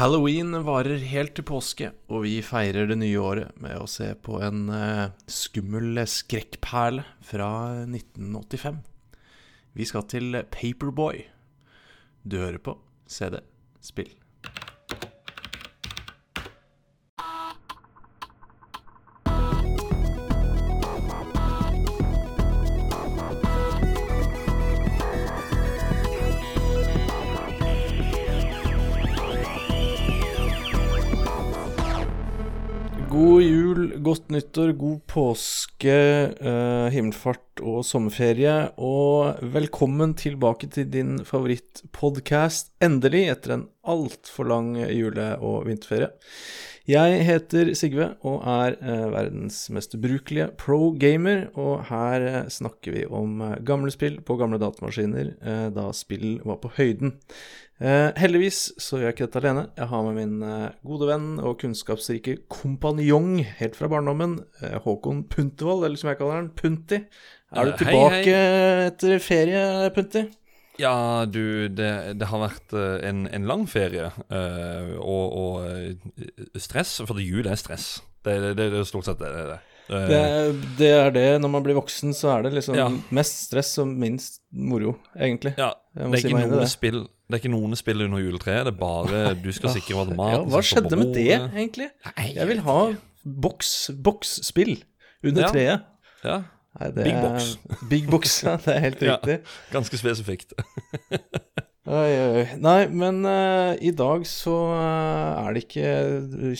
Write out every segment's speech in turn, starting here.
Halloween varer helt til påske, og vi feirer det nye året med å se på en eh, skummel skrekkperle fra 1985. Vi skal til Paperboy. Du hører på CD Spill. Godt nyttår, god påske, uh, himmelfart og sommerferie. Og velkommen tilbake til din favorittpodkast, endelig, etter en altfor lang jule- og vinterferie. Jeg heter Sigve og er eh, verdens mest ubrukelige pro-gamer, og her eh, snakker vi om eh, gamle spill på gamle datamaskiner da spill var på høyden. Eh, heldigvis så gjør jeg ikke dette alene. Jeg har med min gode venn og kunnskapsrike kompanjong helt fra barndommen, Håkon Puntervold, eller som jeg kaller han, Punti. Er du tilbake hei, tilbake etter ferie, Punti? Ja, du, det, det har vært eh, en, en lang ferie, Uh, og, og eh, stress, for det jul er stress. Det, det, det, det er stort sett det. det, det. Eh, Det, det er det. Når man blir voksen, så er det liksom Ja. mest stress og minst moro, egentlig. ja, det er, si spill, det er ikke noen spill under juletreet, det er bare du skal sikre at mat Ja, hva skjedde med det, egentlig? Nei, Jeg vil ha boks, boksspill under Ja. treet. Ja, Nei, det Big er- box. Big box, ja. Det er helt Ja. riktig. ganske spesifikt. Oi, oi. Nei, men uh, i dag så uh, er det ikke,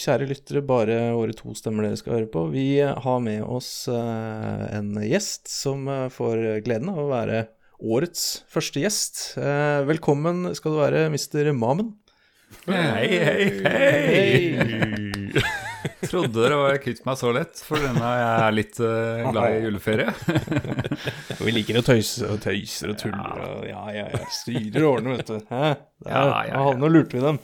kjære lyttere, bare våre to stemmer dere skal høre på. Vi har med oss uh, en gjest som får gleden av å være årets første gjest. Velkommen skal du være, Mr. Mamen. Hei, hei, hei! Trodde dere var kvitt meg så lett, for denne jeg er litt uh, glad i juleferie. Vi liker å tøyse og tøyser og tuller og ja, ja, ja. Styrer årene, vet du. Hæ? Der, Ja, ja, ja. Nå lurte vi dem.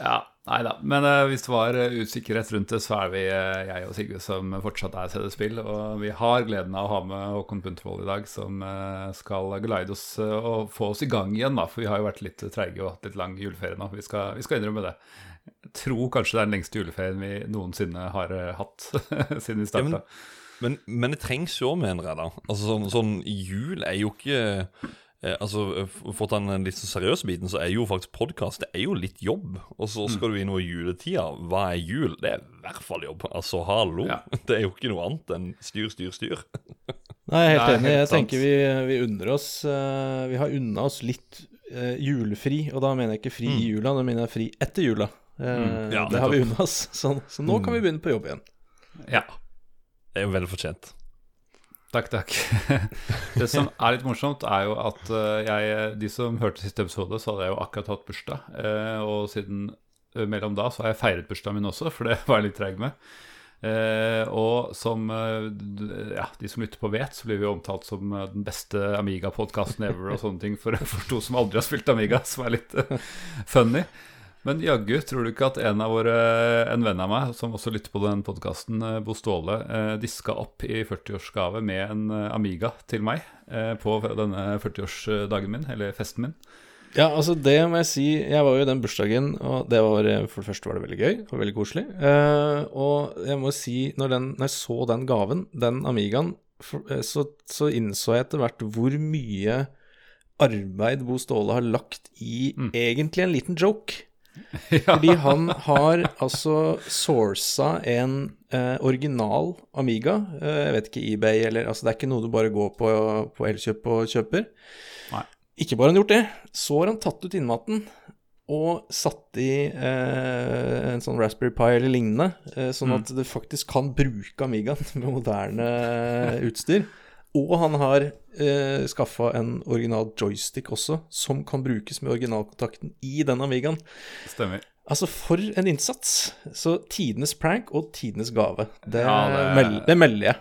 Ja, nei da. Men uh, hvis det var uh, usikkerhet rundt det, så er vi uh, jeg og Sigve som fortsatt er CD-spill. Og vi har gleden av å ha med Håkon Puntervold i dag, som skal glide oss og få oss i gang igjen, da. For vi har jo vært litt treige og hatt litt lang juleferie nå. Vi skal, vi skal innrømme det. Jeg tror kanskje det er den lengste juleferien vi noensinne har eh, hatt siden vi Ja, men, men, men det trengs jo, mener jeg, da. Altså, sånn, sånn jul er jo ikke eh, Altså, For å ta den litt så seriøse biten, så er jo faktisk podkast Det er jo litt jobb. Og så skal du inn i juletida. Hva er jul? Det er i hvert fall jobb. Altså, hallo. Ja. Det er jo ikke noe annet enn styr, styr, styr. Nei, jeg er helt enig. Jeg tenker vi, vi unner oss eh, Vi har unna oss litt julefri, og da mener jeg ikke fri i jula, da mener jeg fri etter jula. Eh, Mm. Ja, det har vi unna oss, så, så nå kan vi begynne på jobb igjen. Ja. Det er jo vel fortjent. Takk, takk. Det som er litt morsomt, er jo at eh, jeg De som hørte siste episode, så hadde jeg jo akkurat hatt bursdag. eh, Og siden eh, mellom da så har jeg feiret bursdagen min også, for det var jeg litt treig med. Eh, og som eh, ja, de som lytter på vet, så blir vi omtalt som eh, den beste Amiga-podkasten ever og sånne ting for, for to som aldri har spilt Amiga, som er litt eh, funny. Men jaggu, tror du ikke at en av våre, en venn av meg, som også lytter på den podkasten, Bo Ståle, eh, diska opp i 40-årsgave med en eh, Amiga til meg eh, på denne 40-årsdagen min, eller festen min? Ja, altså det må jeg si. Jeg var jo i den bursdagen, og det var For det første var det veldig gøy og veldig koselig. Eh, og jeg må si, når, den, når jeg så den gaven, den Amigaen, eh, så, så innså jeg etter hvert hvor mye arbeid Bo Ståle har lagt i egentlig en liten joke. Fordi han har altså sourca en eh, original Amiga. Eh, jeg vet ikke eBay eller Altså, det er ikke noe du bare går på, på Elkjøp og kjøper. Nei. Ikke bare han gjort det, så har han tatt ut innmaten og satt i eh, en sånn Raspberry Pi eller lignende, eh, sånn at du faktisk kan bruke Amigaen med moderne utstyr. Og han har eh, skaffa en original joystick også, som kan brukes med originalkontakten i den Amigaen. Stemmer. Altså, for en innsats! Så tidenes prank og tidenes gave. Det, Ja, det- mel- det melder jeg.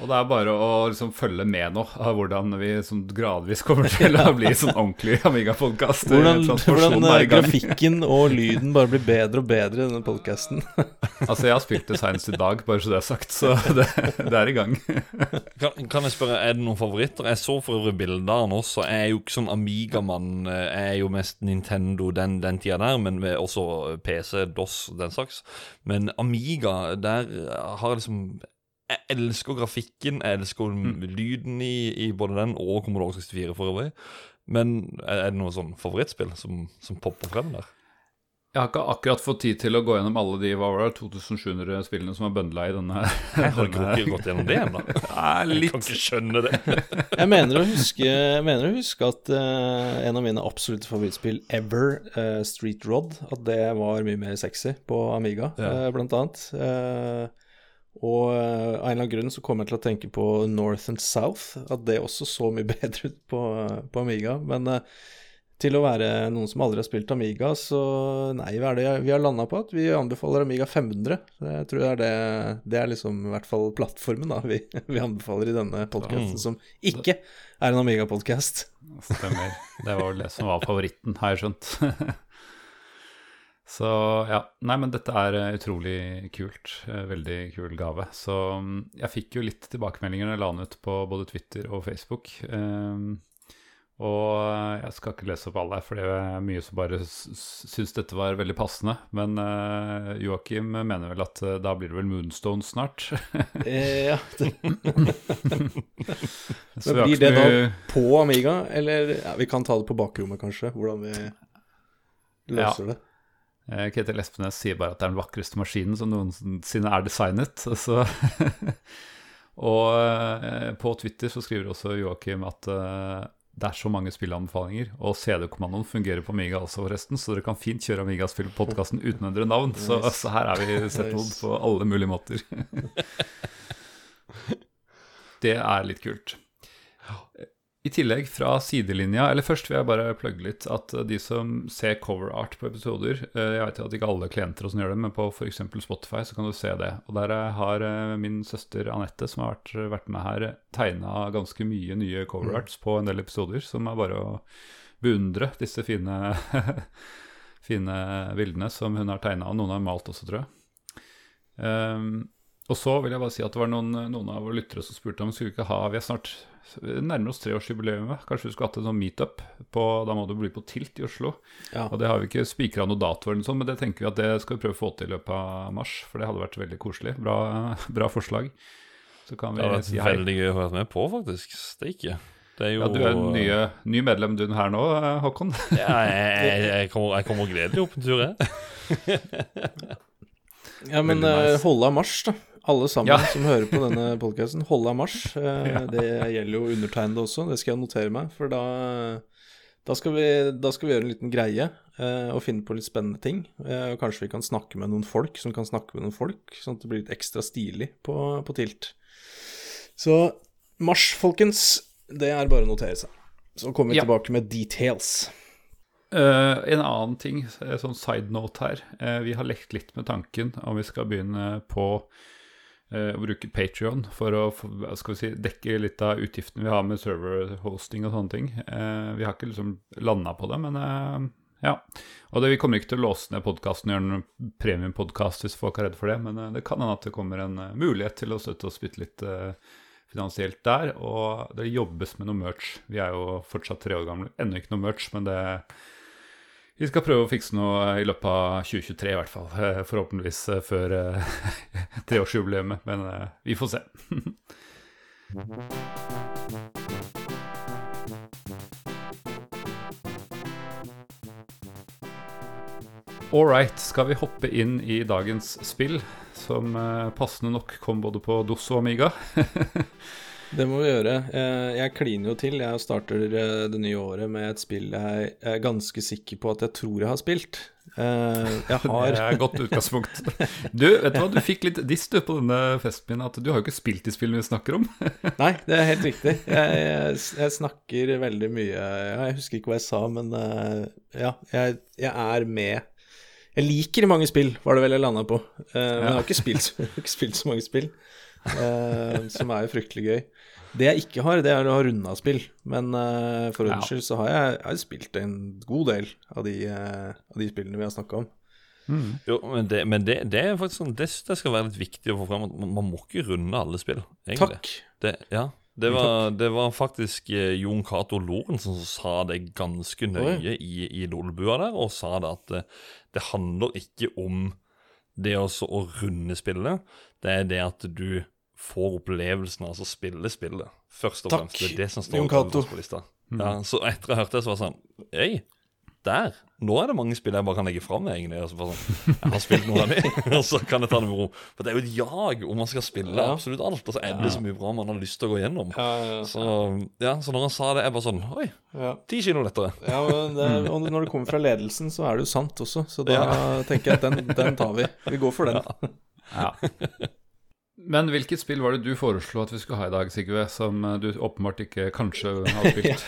Og det er bare å liksom følge med nå av hvordan vi sånn gradvis kommer til å bli sånn ordentlig Amiga-podkast. Hvordan, hvordan eh, grafikken og lyden bare blir bedre og bedre i denne podkasten. altså, jeg har spilt det senest i dag, bare så det er sagt, så det, det er i gang. kan, kan, jeg spørre, er det noen favoritter? Jeg så for øvrig bilder av den også. Jeg er jo ikke sånn Amiga-mann. Jeg er jo mest Nintendo den, den tida der, men også PC, DOS, den slags. Men Amiga, der har jeg liksom jeg elsker grafikken, jeg elsker mm. lyden i, i, både den og Commodore 64 for øvrig. Men er, det noe sånn favorittspill som, som, popper frem der? Jeg har ikke akkurat fått tid til å gå gjennom alle de hva var det, 2700 spillene som er bøndla i denne. Jeg har denne. ikke gått gjennom det ennå. Jeg kan ikke skjønne det. jeg, mener å huske, jeg mener å huske at uh, en av mine absolutte favorittspill ever, uh, Street Rod, at det var mye mer sexy på Amiga, ja. uh, blant annet. Og av en eller annen grunn så kommer jeg til å tenke på North and South, at det også så mye bedre ut på, på Amiga. Men uh, til å være noen som aldri har spilt Amiga, så nei, hva er det vi har landa på? At vi anbefaler Amiga 500. Jeg tror det er det Det er liksom i hvert fall plattformen da vi, vi anbefaler i denne podkasten, mm. som ikke er en Amiga-podkast. Stemmer. Det var vel det som var favoritten, har jeg skjønt. Så ja. Nei, men dette er eh, utrolig kult. Eh, veldig kul gave. Så mm, jeg fikk jo litt tilbakemeldinger når jeg la den ut på både Twitter og Facebook. Um, og jeg skal ikke lese opp alle, for det er mye som bare syns dette var veldig passende. Men uh, Joakim mener vel at da blir det vel Moonstone snart? ja. Men blir det da på Amiga, eller ja, Vi kan ta det på bakrommet, kanskje, hvordan vi løser ja. det. Eh, Ketil Espenes sier bare at det er den vakreste maskinen som noensinne er designet. Altså. og eh, på Twitter så skriver også Joakim at uh, det er så mange spillanbefalinger. Og CD-kommandoen fungerer på Amiga også, forresten, så dere kan fint kjøre Amiga-spill på podkasten uten å endre navn. Så, så, her er vi sett mot på alle mulige måter. det er litt kult. I tillegg, fra sidelinja Eller først vil jeg bare plugge litt at de som ser cover art på episoder eh, Jeg vet at ikke alle klienter og sånn gjør det, men på f.eks. Spotify så kan du se det. Og der har eh, min søster Anette, som har vært, vært med her, tegna ganske mye nye cover mm. på en del episoder, som er bare å beundre disse fine, fine bildene som hun har tegna. Og noen har malt også, tror jeg. Um, og så vil jeg bare si at det var noen, noen av våre lyttere som spurte om vi skulle ikke ha Vi er snart nærmer oss treårsjubileet. Kanskje vi skulle hatt en sånn meetup. Da må du bli på Tilt i Oslo. Ja. Og det har vi ikke spikra noe dato, eller noe sånt, men det tenker vi at det skal vi prøve å få til i løpet av mars. For det hadde vært veldig koselig. Bra, bra forslag. Så kan vi det vært si hei. Veldig gøy å være med på, faktisk. Steike. Jo... Ja, du er en nye, ny medlem du her nå, Håkon. ja, jeg, jeg, jeg, kommer, jeg kommer gledelig opp en tur, jeg. ja, men nice. uh, holde av mars, da alle sammen ja. som hører på denne podkasten, holde av marsj. Eh. Det gjelder jo undertegnede også, det skal jeg notere meg. For da, da, skal, vi, da skal vi, gjøre en liten greie eh, og finne på litt spennende ting. Eh, og kanskje vi kan snakke med noen folk som kan snakke med noen folk, sånn at det blir litt ekstra stilig på, på Tilt. Så mars, folkens, det er bare å notere seg. Så kommer vi ja. tilbake med details. Uh, en annen ting, sånn side note her. Uh, vi har lekt litt med tanken om vi skal begynne på å bruke Patrion for å skal vi si, dekke litt av utgiftene vi har med server-hosting og sånne ting. Uh, vi har ikke liksom landa på det, men uh, ja. Og det, vi kommer ikke til å låse ned podkasten og gjøre en premiumpodkast hvis folk er redd for det, men det kan hende at det kommer en mulighet til å støtte oss bitte litt finansielt der. Og det jobbes med noe merch. Vi er jo fortsatt tre år gamle. Ennå ikke noe merch, men det vi skal prøve å fikse noe i løpet av 2023, i hvert fall. Eh, forhåpentligvis eh, før eh, treårsjubileet, men vi får se. All right, skal vi hoppe inn i dagens spill, som passende nok kom både på DOS og Amiga? Det må vi gjøre. Eh, jeg kliner jo til. Jeg starter eh, det nye året med et spill jeg er ganske sikker på at jeg tror jeg har spilt. Eh, jeg har Det er et godt utgangspunkt. Du, vet du hva, du fikk litt diss du på denne festen min, at du har jo ikke spilt de spillene vi snakker om. Nei, det er helt riktig. Jeg, jeg, jeg, snakker veldig mye Jeg husker ikke hva jeg sa, men ja, jeg, jeg er med. Jeg liker mange spill, var det vel jeg landa på. Men jeg har ikke spilt, ikke spilt så mange spill. uh, som er jo fryktelig gøy. Det jeg ikke har, det er å ha runda spill. Men uh, for Ja. ordens skyld så har jeg, jeg har spilt en god del av de, uh, av de spillene vi har snakka om. Jo, men det, men det, det er faktisk sånn Det, det skal være litt viktig å få frem at man, man må ikke runde alle spill. egentlig. Takk. Det, ja, det var, det var faktisk eh, Jon Cato Lorentzen som sa det ganske nøye i, i Lolbua der, og sa det at eh, det handler ikke om det også å runde spillet, det er det at du får opplevelsen av å spille spillet, først og fremst. Det er det som står på lista. Ja, så etter jeg hørte det, så var det sånn Øy, der! Nå er det mange spill jeg bare kan legge fram, egentlig. Sånn, jeg har spilt noen av dem, og så kan jeg ta det med ro. For det er jo et jag om man skal spille Ja. absolutt alt, og så er det så mye bra man har lyst til å gå gjennom. Ja, ja, Så, ja, så når han sa det, jeg bare sånn Oi, ja. ti kilo lettere. ja men det, og når det kommer fra ledelsen, så er det jo sant også. Så da Ja. tenker jeg at den, den tar vi. Vi går for den. Ja. Men hvilket spill var det du foreslo at vi skulle ha i dag, Sigve, som eh, du åpenbart ikke kanskje har spilt?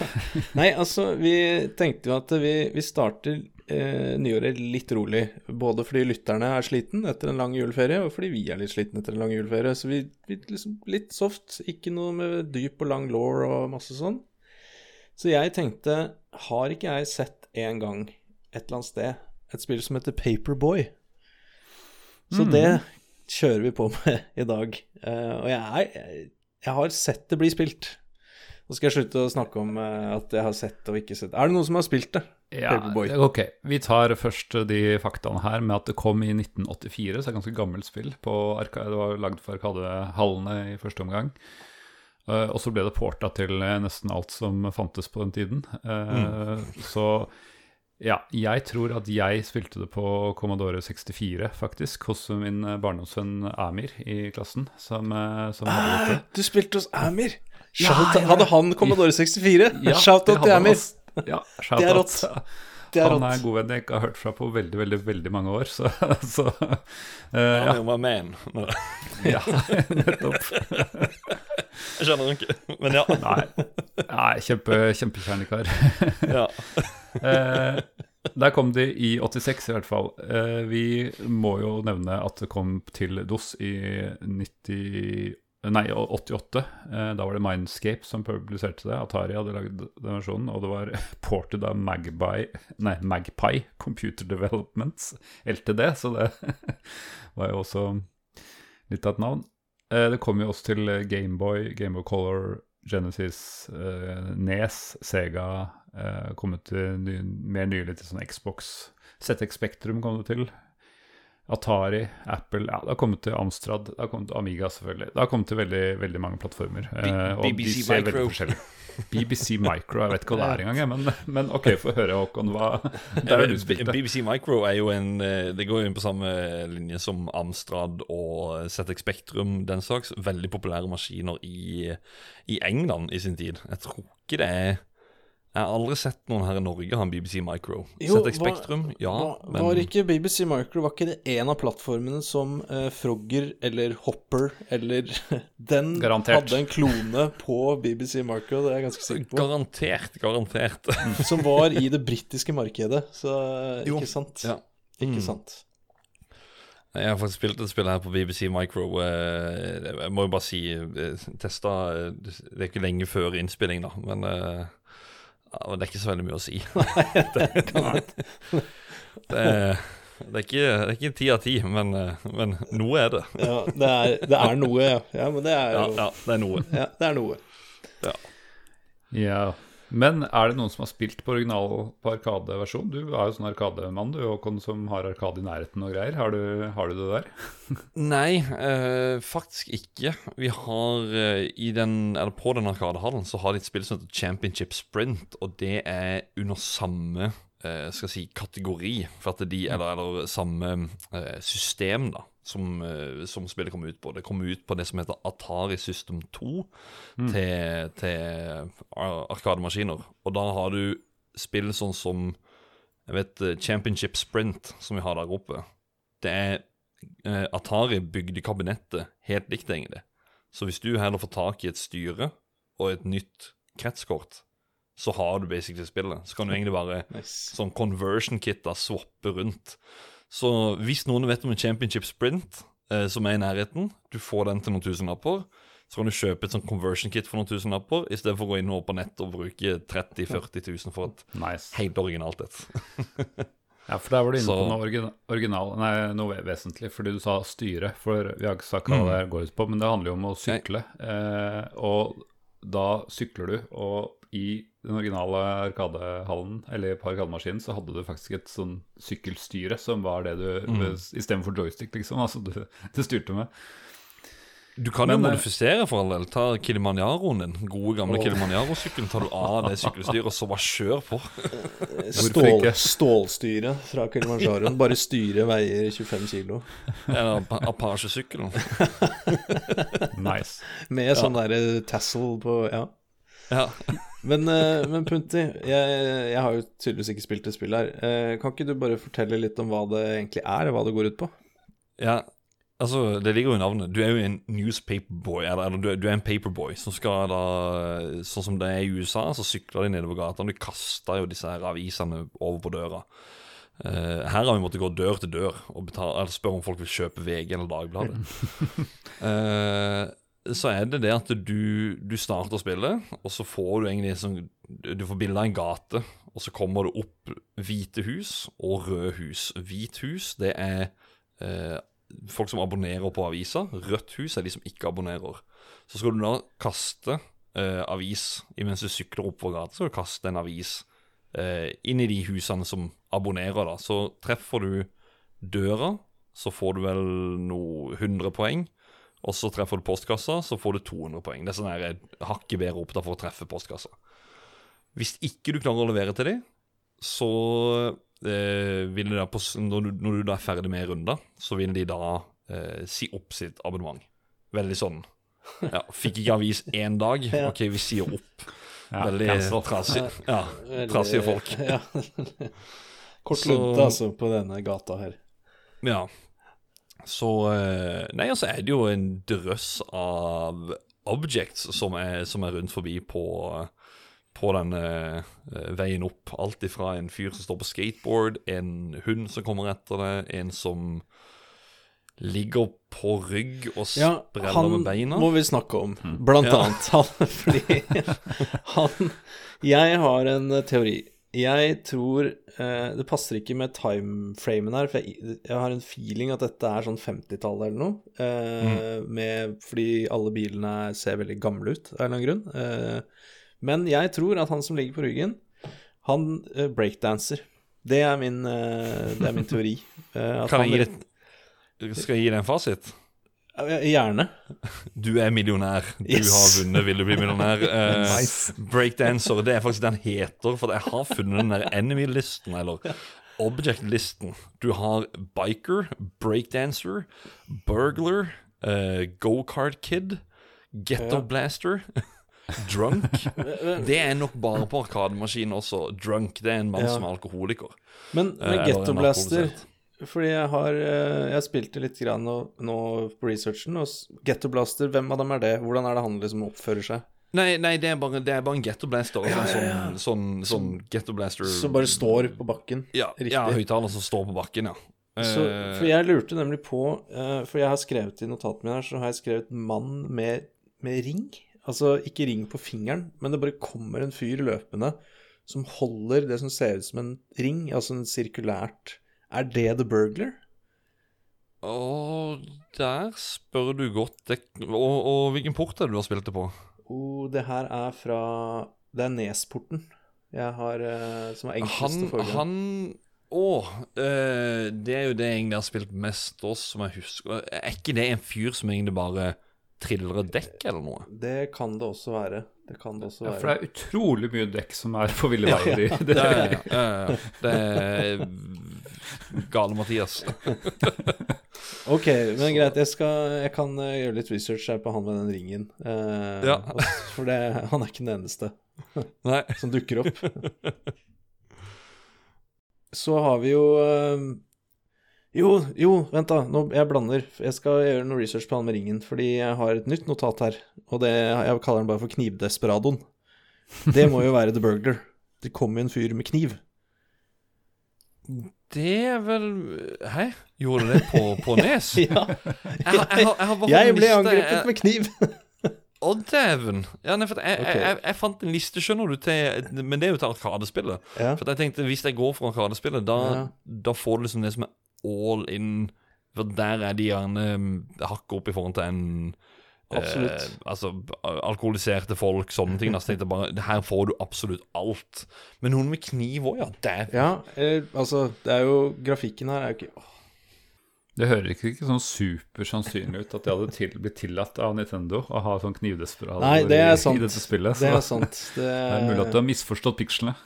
Nei, altså, vi tenkte jo at vi, vi starter eh, nyåret litt rolig. Både fordi lytterne er sliten etter en lang juleferie, og fordi vi er litt sliten etter en lang juleferie. Så vi, vi liksom litt soft. Ikke noe med dyp og lang law og masse sånn. Så jeg tenkte, har ikke jeg sett en gang et eller annet sted et spill som heter Paperboy? Så det kjører vi på med i dag. Eh, og jeg, er, jeg, har sett det bli spilt. Nå skal jeg slutte å snakke om eh, at jeg har sett og ikke sett. Er det noen som har spilt det? Ja, Paperboy. ok. Vi tar først de faktaene her med at det kom i 1984, så det er ganske gammelt spill. På det var lagd for Arkadehallene i første omgang. Eh, og så ble det porta til nesten alt som fantes på den tiden. Mm. Så ja, jeg tror at jeg spilte det på Commodore 64, faktisk, hos min eh, barndomsvenn Amir i klassen, som, eh, som ah. Du spilte hos Amir! Ja, Shout, ja. hadde han Commodore 64? Ja, Shout-out til Amir! Ja, Det er rått. Det er Han er en god venn jeg ikke har hørt fra på veldig, veldig veldig mange år, så, så uh, ja. my man. Ja, nettopp. Jeg kjenner han ikke, men ja. Nei, nei kjempe, kjempekjernekar. ja. Eh, der kom de i 86 i hvert fall. Eh, vi må jo nevne at det kom til DOS i 90, nei, 88. Eh, da var det Mindscape som publiserte det. Atari hadde lagd den versjonen. Og det var ported av Magpie, nei, Magpie Computer Developments, LTD. Så det var jo også litt av et navn. Det kom jo også til Gameboy, Gameboy Color, Genesis, Nes, Sega. Eh, kommet til ny, mer nylig til sånn Xbox. ZX Spektrum kom det til. Atari, Apple Ja, det har kommet til Amstrad. Det har kommet til Amiga, selvfølgelig. Det har kommet til veldig, veldig mange plattformer. Uh, og de BBC ser veldig Micro. forskjellige BBC Micro, jeg vet ikke hva det er engang, men, men OK, få høre, Håkon. Hva Der er du. BBC Micro er jo en eh, Det går jo inn på samme linje som Amstrad og ZX Spektrum, den slags. Veldig populære maskiner i, i England i sin tid. Jeg tror ikke det er Jeg har aldri sett noen her i Norge ha en BBC Micro. Jo, Sett var- Spektrum, ja, Var, men var ikke BBC Micro Var ikke det en av plattformene som eh, Frogger eller Hopper eller Den Garantert. hadde en klone på BBC Micro, det er jeg ganske sikker på. Garantert, garantert. Som var i det britiske markedet, så eh, Jo, ikke sant? ja. Ikke Mm. sant. Jeg har faktisk spilt et spill her på BBC Micro. eh, Jeg må jo bare si eh, Testa Det er ikke lenge før innspilling, da, men eh, ja, det er ikke så veldig mye å si. det, det, er, det, er ikke, det er ikke ti av ti, men, men noe er det. Ja, det er, det er noe, ja. ja. Men det er Ja, jo ja, det er noe. Ja, det er noe. Ja. Men er det noen som har spilt på original på Arkade-versjon? Du er jo sånn Arkademann, du, Håkon, som har Arkade i nærheten og greier. Har du, har du det der? Nei, eh, faktisk ikke. Vi har eh, i den, eller på den Arkadehallen så har de et spill som heter Championship Sprint, og det er under samme eh, skal jeg si, kategori, for at de, eller, eller samme system da, som, eh, som spillet kom ut på. Det kom ut på det som heter Atari System 2 til, til arkademaskiner. Og da har du spill sånn som jeg vet, eh, Championship Sprint, som vi har der oppe. Det er eh, Atari bygde kabinettet helt likt, egentlig. Så hvis du heller får tak i et styre og et nytt kretskort, så har du basically spillet. Så kan du egentlig bare Nice. sånn conversion-kitta swappe rundt. Så hvis noen vet om en championship sprint, eh, som er i nærheten. Du får den til noen tusenlapper. Så kan du kjøpe et sånn conversion kit for noen tusenlapper, istedenfor å gå inn og på nett og bruke 30 000-40 000 for et Nice. helt originalt et. Ja, for der var du inne på noe origin original, nei, noe vesentlig, fordi du sa styre. For vi har ikke sagt hva Mm. det går ut på, men det handler jo om å sykle. Eh, og da sykler du, og i den originale Arkadehallen, eller på Arkademaskinen, så hadde du faktisk et sånn sykkelstyre som var det du Mm. Istedenfor joystick, liksom. Altså du, du styrte med. Du kan Men, jo eh, modifisere for all del. Ta Kilimanjaroen din. Gode, gamle. Kilimanjaro-sykkelen. Tar du av det sykkelstyret, og så bare kjør på. Stål, stålstyret stålstyre fra Kilimanjaroen. Bare styret veier 25 kilo. Eller Apache-sykkelen. Nice. Med sånn derre tassel på Ja. Ja. Men, eh, men Punti, jeg, jeg har jo tydeligvis ikke spilt det spill her. Eh, Kan ikke du bare fortelle litt om hva det egentlig er, og hva det går ut på? ja. Altså, det ligger jo i navnet. Du er jo en newspaperboy, eller, eller du, er, en paperboy som skal da Sånn som det er i USA, så sykler de nedover gata. og De kaster jo disse her avisene over på døra. Uh, her har vi måttet gå dør til dør og betale, eller spørre om folk vil kjøpe VG eller Dagbladet. Eh, så er det det at du, du starter spillet, og så får du egentlig sånn Du får bilde av en gate, og så kommer det opp hvite hus og røde hus. Hvit hus, det er eh, folk som abonnerer på aviser. Rødt hus er de som ikke abonnerer. Så skal du da kaste eh, avis mens du sykler oppover gata, så skal du kaste en avis eh, inn i de husene som abonnerer, da. Så treffer du døra, så får du vel noe 100 poeng. Og så treffer du postkassa, så får du 200 poeng. Det er sånn her hakket bedre opp da for å treffe postkassa. Hvis ikke du klarer å levere til dem, så eh, vil de da på, når, du, når du da er ferdig med runda, så vil de da eh, si opp sitt abonnement. Veldig sånn ja, Fikk ikke avis én dag, OK, vi sier opp. Ja, Veldig trasig, ja, trasig trasige folk. Ja. Kort Så- lunte, altså, på denne gata her. Ja. Så eh, Nei, altså er det jo en drøss av objects som er, som er rundt forbi på, på den eh, veien opp. Alt ifra en fyr som står på skateboard, en hund som kommer etter det, en som ligger på rygg og spreller ja, med beina. må vi snakke om, blant Ja. annet. Han, fordi han Jeg har en eh, teori. Jeg tror eh, Det passer ikke med timeframen her, for jeg, jeg har en feeling at dette er sånn 50-tallet eller noe. Eh, med, fordi alle bilene ser veldig gamle ut av en eller annen grunn. Eh, men jeg tror at han som ligger på ryggen, han eh, breakdanser. Det er min, eh, det er min teori. Eh, at Kan han- jeg gi det Skal jeg gi deg en fasit? Eh, Gjerne. Du er millionær. Du Yes. har vunnet Vil du bli millionær. Uh, Nice. Breakdancer, det er faktisk det han heter. For jeg har funnet den der enemy-listen, eller object-listen. Du har biker, breakdancer, burglar, uh, go-kart kid, ghetto Ja. blaster, drunk. Det er nok bare på Arkademaskinen også. Drunk, det er en mann Ja. som er alkoholiker. Men Eh, med eller ghetto-blaster... alkoholisert. Fordi jeg har eh, Jeg spilte litt grann nå, nå på researchen, og Getto Ghetto Blaster, hvem av dem er det? Hvordan er det han liksom oppfører seg? Nei, nei det, er bare, det er bare en ghetto blaster. altså Sånn, sånn, sånn ghetto blaster Som bare står på bakken? Ja, Riktig. ja høyttaler som står på bakken, ja. Så, Eh, for jeg lurte nemlig på eh, For jeg har skrevet i notatene mine her, så har jeg skrevet 'mann med, med ring'. Altså ikke ring på fingeren, men det bare kommer en fyr løpende som holder det som ser ut som en ring, altså en sirkulært Er det The Burglar? Å, der spør du godt. Og, og hvilken port er det du har spilt det på? Oh, det her er fra Det er Nesporten jeg har eh, som er Han, forgrunn. han Å, eh, det er jo det jeg egentlig har spilt mest også, som jeg husker. Er ikke det en fyr som egentlig bare triller et dekk, eller noe? Det kan det også være. Det kan det også Ja, for det er utrolig mye dekk som er på ville veier. Ja, ja, ja, ja, ja. Det er gale Mathias. Ok, men greit. Jeg, skal, jeg kan eh, gjøre litt research her på han med den ringen. Eh, Ja. For det, han er ikke den eneste som dukker opp. Så har vi jo eh, Jo, jo, vent da. Nå, jeg blander. Jeg skal gjøre noe research på han med ringen, fordi jeg har et nytt notat her. Og det, jeg kaller den bare for Knivdesperadoen. Det må jo være The Burglar. Det kommer jo en fyr med kniv. Det er vel Hæ? Gjorde det på, på Nes? Ja. Jeg, jeg, jeg, Jeg ble angrepet med kniv. Å, dæven! Ja, nei, for jeg, okay. jeg, jeg, jeg fant en liste, skjønner du, til Men det er jo til Arkadespillet. Ja. For jeg tenkte, hvis jeg går for Arkadespillet, da, Ja. da får du liksom det som er all in. For der er de gjerne mm, hakket opp i forhold til en Eh, altså alkoholiserte folk, sånne ting. Altså, tenkte bare, Her får du absolutt alt. Men noen med kniv òg, ja. Dæven. Ja, eh, altså, det er jo Grafikken her er jo ikke åh, Det hører ikke, ikke sånn supersannsynlig ut at det hadde til, blitt tillatt av Nintendo å ha sånn er i, i dette spillet. Det er sant. Det, det er mulig at du har misforstått pikslene.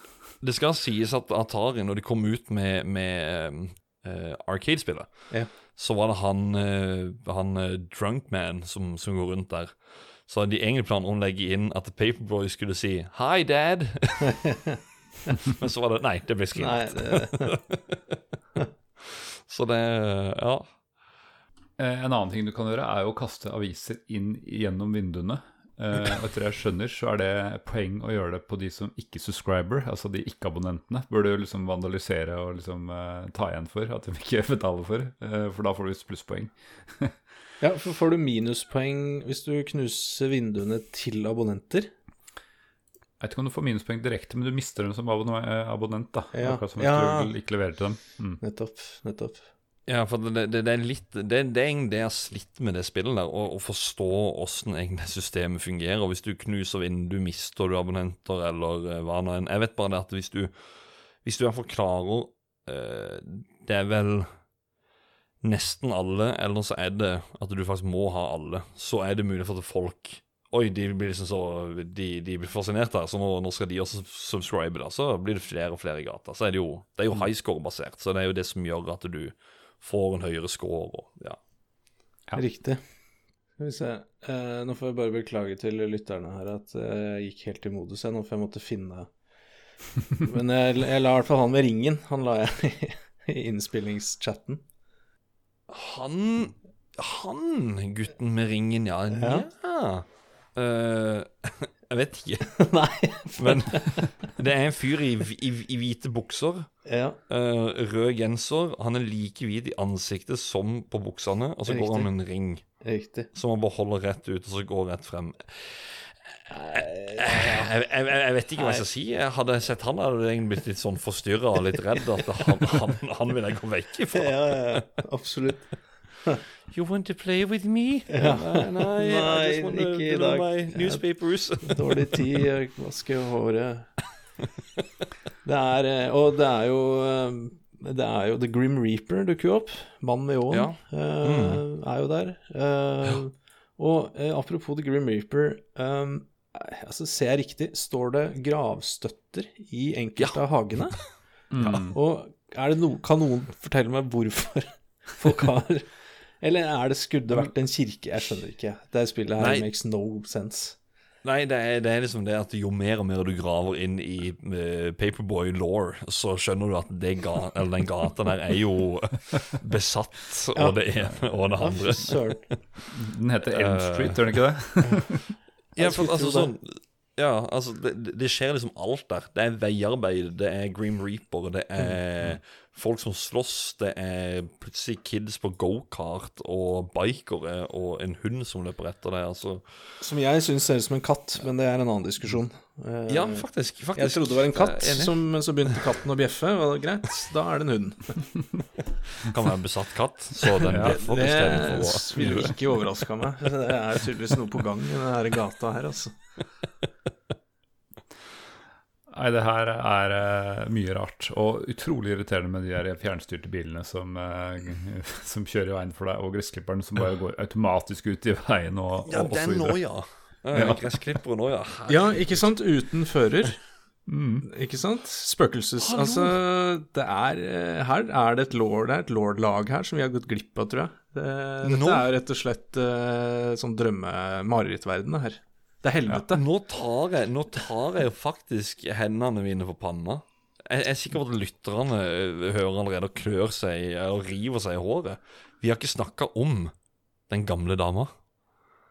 Det skal sies at Atari, når de kom ut med, med eh, Arcade-spillet, Ja. så var det han, uh, han uh, Drunkman som, som går rundt der. Så hadde de egentlig planer om å legge inn at Paperboy skulle si 'Hi, Dad'. Men så var det Nei, det ble skrevet. det, Så det Ja. Eh, en annen ting du kan gjøre, er jo å kaste aviser inn gjennom vinduene. Og etter jeg skjønner, så er det poeng å gjøre det på de som ikke subscriber, altså de ikke-abonnentene. Bør du liksom vandalisere og liksom uh, ta igjen for at de ikke betaler for, uh, for da får du plusspoeng. ja, for får du minuspoeng hvis du knuser vinduene til abonnenter? Jeg vet ikke om du får minuspoeng direkte, men du mister dem som abonnent. da Ja. Akkurat som hvis Ja. du ikke leverer til dem. Mm. Nettopp. Nettopp. Ja, for det, det, det er litt Det, det er egentlig det jeg har slitt med det spillet der, å, forstå åssen egentlig systemet fungerer. Og Hvis du knuser vindu, mister du abonnenter, eller eh, hva nå enn. Jeg vet bare det at hvis du Hvis du i hvert fall klarer uh, Det er vel nesten alle, eller så er det at du faktisk må ha alle. Så er det mulig for at folk Oi, de blir liksom så De, de blir fascinert her, så nå, nå skal de også subscribe. da Så blir det flere og flere i gata. Så er det jo Det er jo high score-basert, så det er jo det som gjør at du får en høyere score. Og, ja. Ja. Riktig. Skal vi se. Eh, nå får jeg bare beklage til lytterne her at eh, jeg gikk helt i modus jeg nå, for jeg måtte finne Men jeg, jeg la i hvert fall han med ringen. Han la jeg i innspillingschatten. Han Han, gutten med ringen, ja. Ja. ja. Eh, jeg vet ikke. Nei. Men det er en fyr i, i, i hvite bukser. Ja. uh, rød genser. Han er like hvit i ansiktet som på buksene. Og så Riktig. går han med en ring Riktig. som han bare holder rett ut, og så går rett frem. Jeg, jeg, jeg, jeg vet ikke hva jeg skal si. Jeg hadde sett han, hadde jeg blitt litt sånn forstyrra og litt redd. At han, han, han vil jeg gå vekk ifra. Ja, ja, ja. Absolutt. You want to play with me? Ja. Nei, nei, Nei, just want to ikke i dag. my newspapers. Dårlig tid, jeg vasker håret. Det er eh, Og det er jo eh, Det er jo The Grim Reaper dukker jo opp. Mannen med ljåen Ja. mm. er jo der. Og apropos The Grim Reaper altså Ser jeg riktig, står det gravstøtter i enkelte av hagene? Mm. Og er det no, kan noen fortelle meg hvorfor folk har Eller er det skulle det vært en kirke? Jeg skjønner ikke. Det spillet her Nei. makes no sense. Nei, det er, det er liksom det at jo mer og mer du graver inn i uh, Paperboy law, så skjønner du at det ga, eller den gata der er jo besatt, Ja. og det ene og det andre. Den heter Elm Eh, Street, gjør den ikke det? Ja, for, altså, sånn, ja, altså det, det skjer liksom alt der. Det er veiarbeid, det er Grim Reaper, det er folk som slåss, det er plutselig kids på gokart og bikere og en hund som løper etter deg. Altså. Som jeg syns ser ut som en katt, men det er en annen diskusjon. Eh, Ja, faktisk. faktisk. jeg trodde det var en katt, som, men så begynte katten å bjeffe. Og det greit, da er det en hund. kan være en besatt katt, så den Ja, bjeffer Det istedenfor å ville ikke overraska meg. Det er tydeligvis noe på gang i denne gata her, altså. Nei, det her er uh, mye rart. Og utrolig irriterende med de her fjernstyrte bilene som, uh, som kjører i veien for deg, og gressklipperen som bare går automatisk ut i veien og, Ja, og, og så den nå, videre. ja. ja. Gressklippere nå, ja. Ja, ikke sant? Uten fører. Mm. Ikke sant? Spøkelses... Hallo. Altså, det er eh, Her er det et lord, det er et lord-lag her som vi har gått glipp av, tror jeg. Det, dette er rett og slett uh, sånn drømme-marerittverden, det her. Det er helvete. Nå tar, jeg, nå tar jeg faktisk hendene mine på panna. Jeg jeg er sikker på at lytterne øh, hører allerede og klør seg og river seg i håret. Vi har ikke snakka om den gamle dama.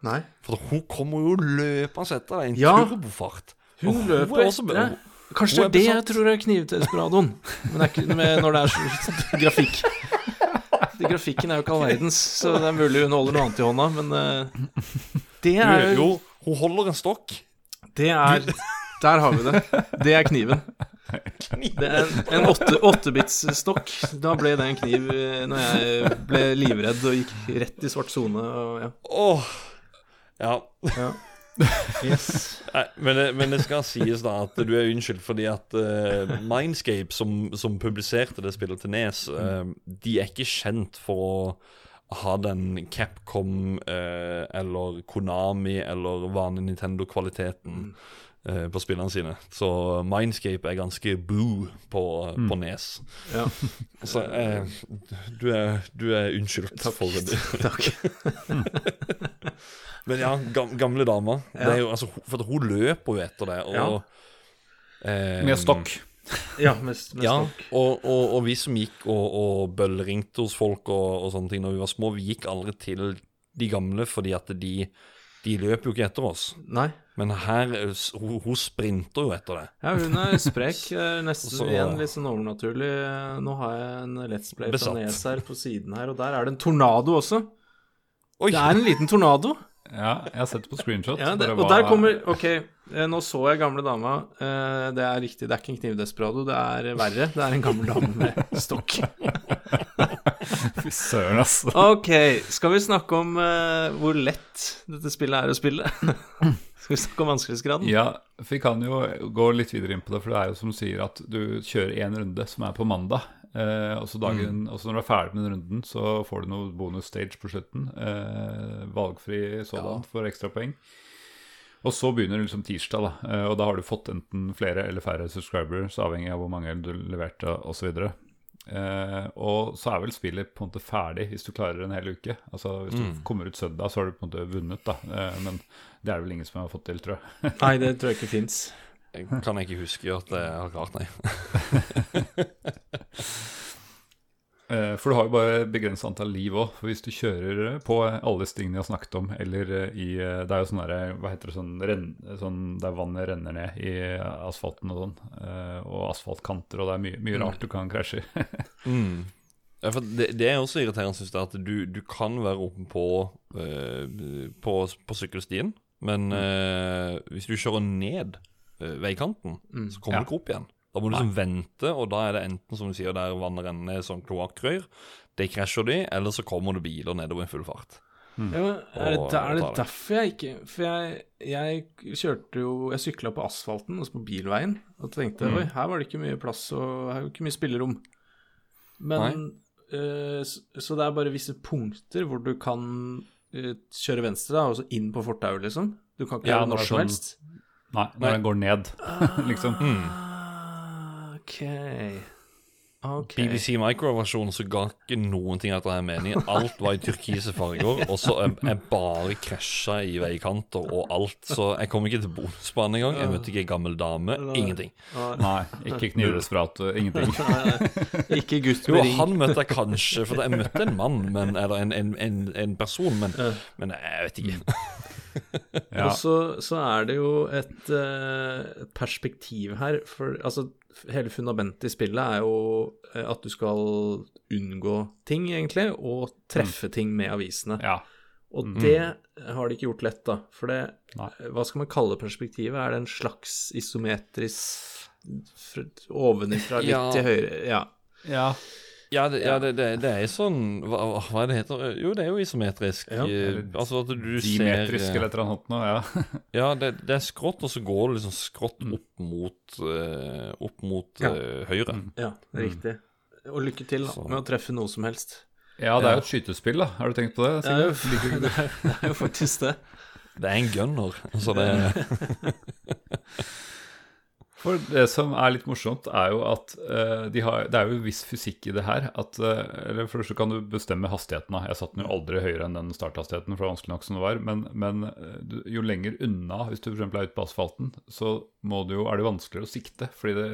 Nei. For hun kommer jo løpende etter deg i en Ja. turbofart. Hun Og løper er også- etter deg. Kanskje det er det jeg tror er knivdesperadoen. Men det er ikke med når det er så grafikk. De grafikken er jo ikke all verdens, så det er mulig hun holder noe annet i hånda, men uh, det er er jo, hun holder en stokk. Det er Der har vi det. Det er kniven. Det er en, en åtte- åttebitsstokk. Da ble det en kniv eh, når jeg ble livredd og gikk rett i svart sone. Ja. Åh. Ja. Ja. Yes. Nei, men, det, men det skal sies da at du er unnskyldt fordi at uh, Mindscape, som, som publiserte det spillet til Nes, uh, de er ikke kjent for å ha den Capcom eh, eller Konami eller vanlig Nintendo-kvaliteten eh, på spillene sine. Så Mindscape er ganske boo på, på Nes. Ja. Så eh, du, er, du er unnskyldt for det. Takk. Men ja, gamle dama. Det Ja. er jo, altså, for hun løper jo etter det. Og, Ja. eh, Med stokk. Ja, med, med Ja, og, og, og vi som gikk og, og bøllringte hos folk og, og sånne ting når vi var små, vi gikk aldri til de gamle fordi at de, de løper jo ikke etter oss. Nei. Men her, eh, hun, hun sprinter jo etter det. Ja, hun er sprek. eh, Nesten Så- igjen litt sånn overnaturlig. Nå har jeg en Let's Play fra Nes her på siden her, og der er det en tornado også. Oi! Det er en liten tornado. Ja, jeg har sett det på screenshot. Ja, det, og hva- der kommer Ok, eh, nå så jeg gamle dama. Eh, Det er riktig, det er ikke en knivdesperado, det er verre. Det er en gammel dame med stokk. Fy søren, altså. Ok, skal vi snakke om eh, hvor lett dette spillet er å spille? skal vi snakke om vanskelighetsgraden? Ja, for vi kan jo gå litt videre inn på det, for det er jo som du sier at du kjører én runde som er på mandag. Eh, og, så så når du er ferdig med den runden, så får du noe bonus stage på slutten. Eh, valgfri sådan for ekstrapoeng. Og så begynner liksom tirsdag, da. Eh, og da har du fått enten flere eller færre subscribers, avhengig av hvor mange du leverte osv. Eh, og så er vel spillet på en måte ferdig hvis du klarer en hel uke. Altså Hvis du kommer ut søndag, så har du på en måte vunnet, da. Eh, men det er det vel ingen som har fått til, tror jeg. Nei, det tror jeg ikke fins. Jeg kan ikke huske at jeg har klart, nei. Eh, For du har jo bare begrenset antall liv òg. Hvis du kjører på alle stigene jeg har snakket om, eller eh, i eh, Det er jo sånn der, Hva heter det sånn, renn, sånn Der vannet renner ned i asfalten og sånn. Og asfaltkanter, og det er mye, mye rart du kan krasje i. Mm. Ja, det, det er også irriterende, syns jeg, at du, du kan være oppe på, på, på sykkelstien, men eh, hvis du kjører ned eh, veikanten, så kommer Ja. du ikke opp igjen. Da må du liksom vente, og da er det enten som du sier, der vannet renner som kloakkrør. Det krasjer de, eller så kommer det biler nedover i full fart. Ja, men er, det, der, er det derfor jeg ikke For jeg, jeg kjørte jo Jeg sykla på asfalten, altså på bilveien, og tenkte oi, her var det ikke mye plass og her var det ikke mye spillerom. Men uh, så, så det er bare visse punkter hvor du kan uh, kjøre venstre, da, og så inn på fortauet, liksom. Du kan ikke Ja, gjøre når som sånn- helst. Nei, når den går ned, liksom. Ah, ok. Ok. BBC Micro-versjonen så ga ikke noen ting etter den meningen. Alt var i turkise farger, og så er jeg bare krasja i veikanter og alt. Så jeg kom ikke til bonusbanen engang. Jeg møtte ikke ei gammel dame. Ingenting. Nei, ikke knivesprat. ingenting. Ikke gutt Jo, med ring. han møtte jeg kanskje, for jeg møtte en mann, men, eller en, en, en, en person, men, men jeg vet ikke. Ja. Og så, så er det jo et, eh, et perspektiv her. For altså, hele fundamentet i spillet er jo eh, at du skal unngå ting, egentlig, og treffe ting med avisene. ja. Og det har de ikke gjort lett, da. For det Nei. Hva skal man kalle perspektivet? Er det en slags isometrisk Ovenifra litt Ja. til høyre? Ja. ja. Ja, det, ja, det, det, det er sånn hva, hva er det heter Jo, det er jo isometrisk. Ja. Eh, altså at du Dimetrisk ser eller et eller annet ja. Ja, det, det er skrått, og så går det liksom skrått opp mot eh, Opp mot Ja. eh, høyre. ja, det er riktig. Og lykke til da, med å treffe noe som helst. Ja, det er jo et skytespill, da. Har du tenkt på det? Det er jo, det er, det er jo faktisk det. Det er en gunner, så det For det som er litt morsomt, er jo at eh, de har, det er jo en viss fysikk i det her. At, eh, eller For så kan du bestemme hastigheten. Jeg satte den jo aldri høyere enn den starthastigheten, for det var vanskelig nok som det var. Men, men eh, jo lenger unna, hvis du f.eks. er ute på asfalten, så må du jo, er det vanskeligere å sikte. Fordi det,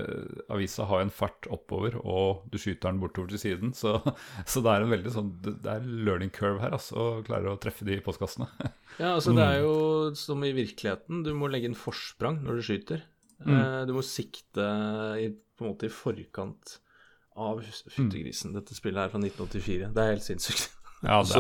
avisa har en fart oppover, og du skyter den bortover til siden. Så, så det er en veldig sånn Det det er learning curve her, altså, å klare å treffe de postkassene. Ja, altså det er jo som i virkeligheten. Du må legge inn forsprang når du skyter. Eh, Du må sikte i, på en måte i forkant av Fyttegrisen. Dette spillet er fra 1984. Det er helt sinnssykt. Ja, det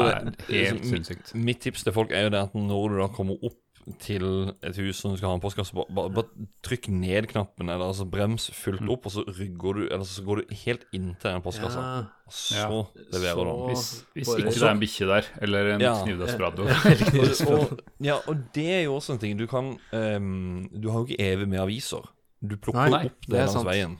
er helt sinnssykt. Mitt tips til folk er jo det at når du da kommer opp til et hus som du skal ha en postkasse, bare, bare, bare trykk ned knappen, eller altså brems fullt opp, og så rygger du Eller så går du helt inntil den postkassa. Og så Ja. leverer du den. Hvis, hvis bare- ikke det er en bikkje der, eller en Ja. knivdesperado. og, ja, og det er jo også en ting. Du kan um, Du har jo ikke evig med aviser. Du plukker Nei, nei, opp det det langs sant. veien.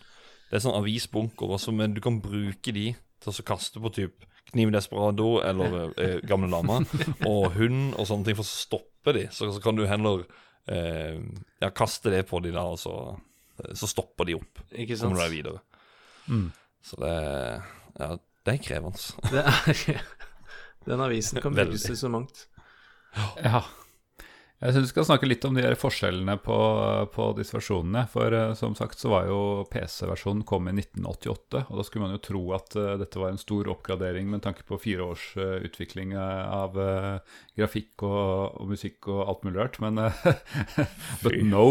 Det er sånn avisbunker også, men du kan bruke de til å kaste på type Kniv Desperado eller eh, Gamle Lama og hund og sånne ting for å stoppe de. Så, så kan du heller eh, ja, kaste det på de da, og så, så stopper de opp. Ikke sant? Kommer du deg videre. Mm. Så det Ja, det er krevende. Det er, den avisen kan brukes til så mangt. Ja. Jeg syns vi skal snakke litt om de her forskjellene på, på disse versjonene. For eh, som sagt så var jo PC-versjonen kom i 1988, og da skulle man jo tro at uh, dette var en stor oppgradering med tanke på fire års uh, utvikling av grafikk og, og musikk og alt mulig rart, men But no.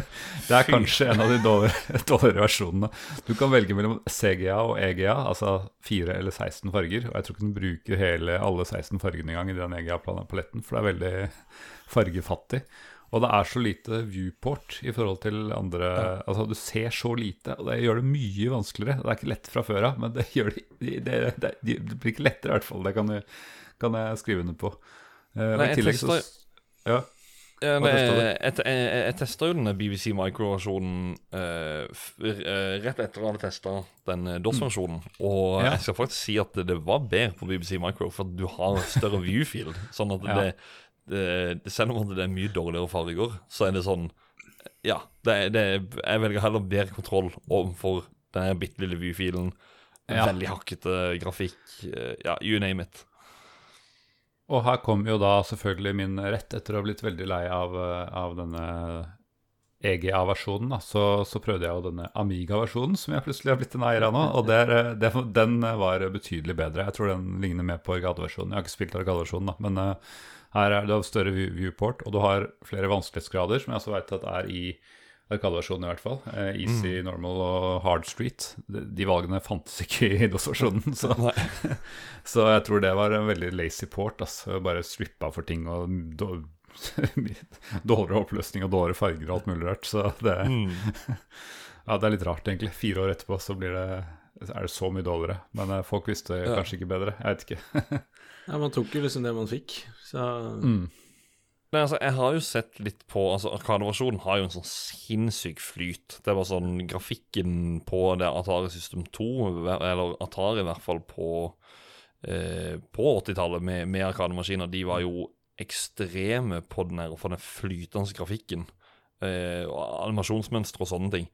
det er kanskje en av de dårligere, dårligere versjonene. Du kan velge mellom CGA og EGA, altså 4 eller 16 farger, og jeg tror ikke den bruker hele, alle 16 fargene engang i den EGA-paletten, for det er veldig fargefattig. Og det er så lite viewport i forhold til andre Altså, du ser så lite, og det gjør det mye vanskeligere. Det er ikke lett fra før av, men det gjør det, det, det, det blir ikke lettere, i hvert fall. Det kan jeg, kan jeg skrive under på. Uh, Nei, jeg tillegg så Ja. Ja, testet du? jeg, jeg, jeg testa jo denne BBC Micro-versjonen uh, eh, rett etter å ha testa den eh, DOS-versjonen. Og Ja. jeg skal faktisk si at det, var bedre på BBC Micro, for at du har større viewfield. Sånn at Ja. det, det, Selv om det er mye dårligere farger, så er det sånn Ja, det, det, jeg velger heller bedre kontroll overfor den bitte lille viewfielden. Ja. Veldig hakkete grafikk. eh, ja, you name it. Og her kom jo da selvfølgelig min rett, etter å ha blitt veldig lei av, eh, av denne EGA-versjonen. så, så prøvde jeg jo denne Amiga-versjonen, som jeg plutselig har blitt en eier av nå. Og der, eh, det, den var betydelig bedre. Jeg tror den ligner mer på Arcade-versjonen. Jeg har ikke spilt Arcade-versjonen, da, men her er det av større viewport, og du har flere vanskelighetsgrader, som jeg også vet at er i Arcade-versjonen i hvert fall. Eh, easy, normal og hard street. De, valgene fantes ikke i DOS-versjonen. så så jeg tror det var en veldig lazy port. Altså. Bare strippa for ting og dårligere oppløsning og dårligere farger og alt mulig rart. Så det, ja, det er litt rart, egentlig. Fire år etterpå så blir det, er det så mye dårligere. Men eh, folk visste Ja. kanskje ikke bedre. Jeg vet ikke. Ja, man tok jo liksom det man fikk. Så Mm. Nei, altså, jeg har jo sett litt på altså Arkadeversjonen har jo en sånn sinnssyk flyt. Det var sånn Grafikken på det Atari System 2, eller Atari i hvert fall på eh, På 80-tallet med, med Arkademaskiner, de var jo ekstreme på den her, for den flytende grafikken. Eh, og animasjonsmønstre og sånne ting.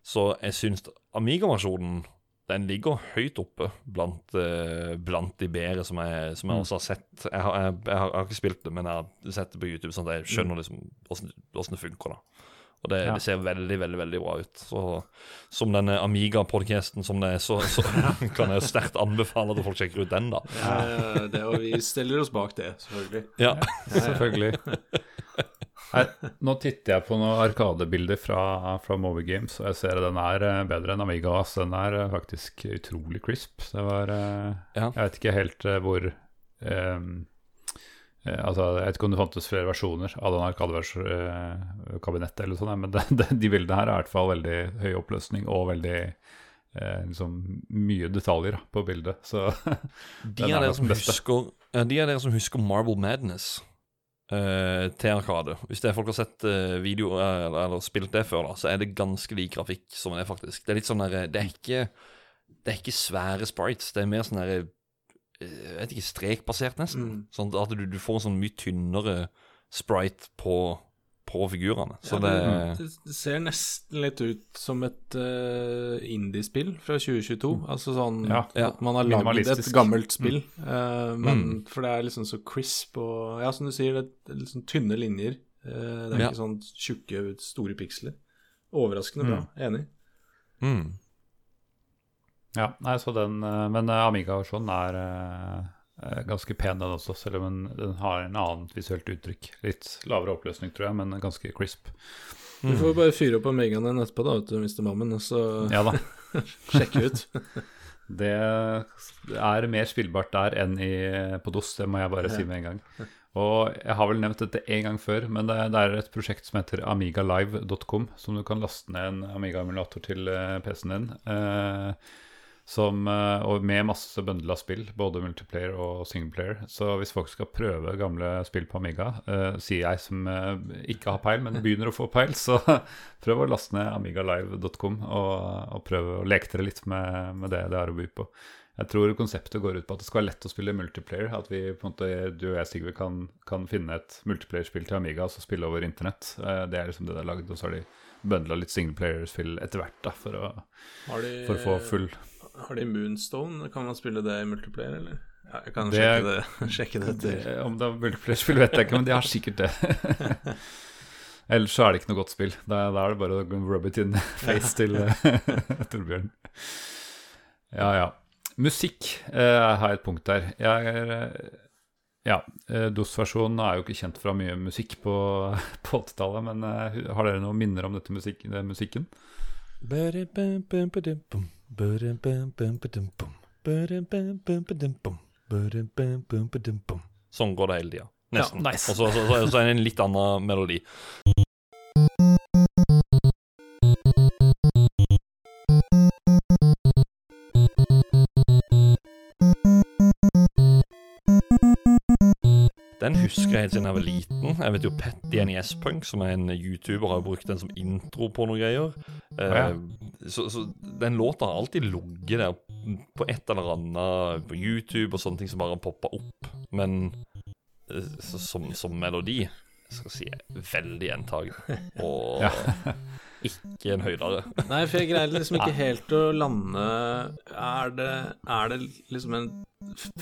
Så jeg syns Amiga-versjonen den ligger høyt oppe blant, eh, blant de bedre som jeg, som jeg også har sett. Jeg har, jeg, jeg, har, ikke spilt det, men jeg har sett det på YouTube, sånn at jeg skjønner liksom hvordan hvordan det funker. da. Og det, Ja. det ser veldig, veldig veldig bra ut. Så Som denne Amiga-podcasten som det er, så, så kan jeg sterkt anbefale at folk sjekker ut den, da. Ja, det, og vi stiller oss bak det, selvfølgelig. Ja. Selvfølgelig. Nei, nå titter jeg på noen arkadebilder fra, fra Movie Games, og jeg ser at den er eh, bedre enn Amiga. ass. Den er eh, faktisk utrolig crisp. Det var eh, Ja. Jeg vet ikke helt hvor eh, Altså, Jeg vet ikke om det fantes flere versjoner av den arkadekabinettet, eller sånn, men de bildene her er i hvert fall veldig høy oppløsning og veldig eh, liksom mye detaljer da, på bildet. Så De er er som husker De er dere som husker Marble Madness eh, til Arkade Hvis det er folk har sett uh, video eh, eller, eller spilt det før, da så er det ganske lik grafikk som det er faktisk. Det er litt sånn der, Det er ikke Det er ikke svære sprites. Det er mer sånn der eh, Jeg vet ikke, strekbasert, nesten. Mm. Sånn at du, du får en sånn mye tynnere sprite på, på figurene. Så Ja, det det, det ser nesten litt ut som et uh, indiespill fra 2022. Altså sånn Ja, ja, at man har lagd et gammelt spill. eh, men Mm. For det er liksom så crisp og Ja, som du sier, det er sånn tynne linjer. Uh, det er Ja. ikke sånn tjukke, store piksler. Overraskende bra. Enig. mm. Ja, nei, så den, men Amiga-versjonen er ganske pen, den også, selv om den, den har en annet visuelt uttrykk. Litt lavere oppløsning, tror jeg, men ganske crisp. Du får bare fyre opp en din etterpå, da, vet du, Mr. Mammen, og så Ja sjekke ut. Det er mer spillbart der enn i, på DOS, det må jeg bare si med en gang. Og jeg har vel nevnt dette en gang før, men det, det er et prosjekt som heter amigalive.com, som du kan laste ned en Amiga-emulator til eh, PC-en din. Eh, som, eh, og med masse bøndla spill, både multiplayer og singleplayer. Så hvis folk skal prøve gamle spill på Amiga, uh, sier jeg som uh, ikke har peil, men begynner å få peil, så prøv å laste ned amigalive.com og, og prøv å leke dere litt med, med det det er å by på. Jeg tror konseptet går ut på at det skal være lett å spille multiplayer. At vi på en måte, du og jeg Sigve, kan, kan finne et multiplayer-spill til Amiga og så spille over internett. Uh, Det er liksom det de har lagd. Og så har de bøndla litt singleplayer-spill etter hvert da, for å, de, for å få full Har de Moonstone? Kan man spille det i multiplayer, eller? Ja, jeg kan Det- sjekke det, sjekke det det. Om det er multiplayer-spill, vet jeg ikke, men de har sikkert det. Ellers så er det ikke noe godt spill. Da, da er det bare å rub it in face til eh, Torbjørn. Ja, ja. Musikk eh, har jeg et punkt der. Jeg er eh, Ja, eh, DOS-versjonen er jo ikke kjent fra mye musikk på, på 80-tallet, men uh, har dere noen minner om dette musikk, den musikken? Sånn går det hele tida. Nesten. Ja, nice. Og så, så, så, så er det en litt annen melodi. Husker helt siden jeg var liten. Jeg vet jo Petty NES Punk, som er en YouTuber, har jo brukt den som intro på noen greier. Eh, ja. så, så den låta har alltid ligget der på et eller annet på YouTube og sånne ting som bare har poppa opp. Men eh, så, som, som melodi skal si veldig gjentagende. Og Ja. ikke en høydere. Nei, for jeg greier liksom ikke helt å lande Er det, er det liksom en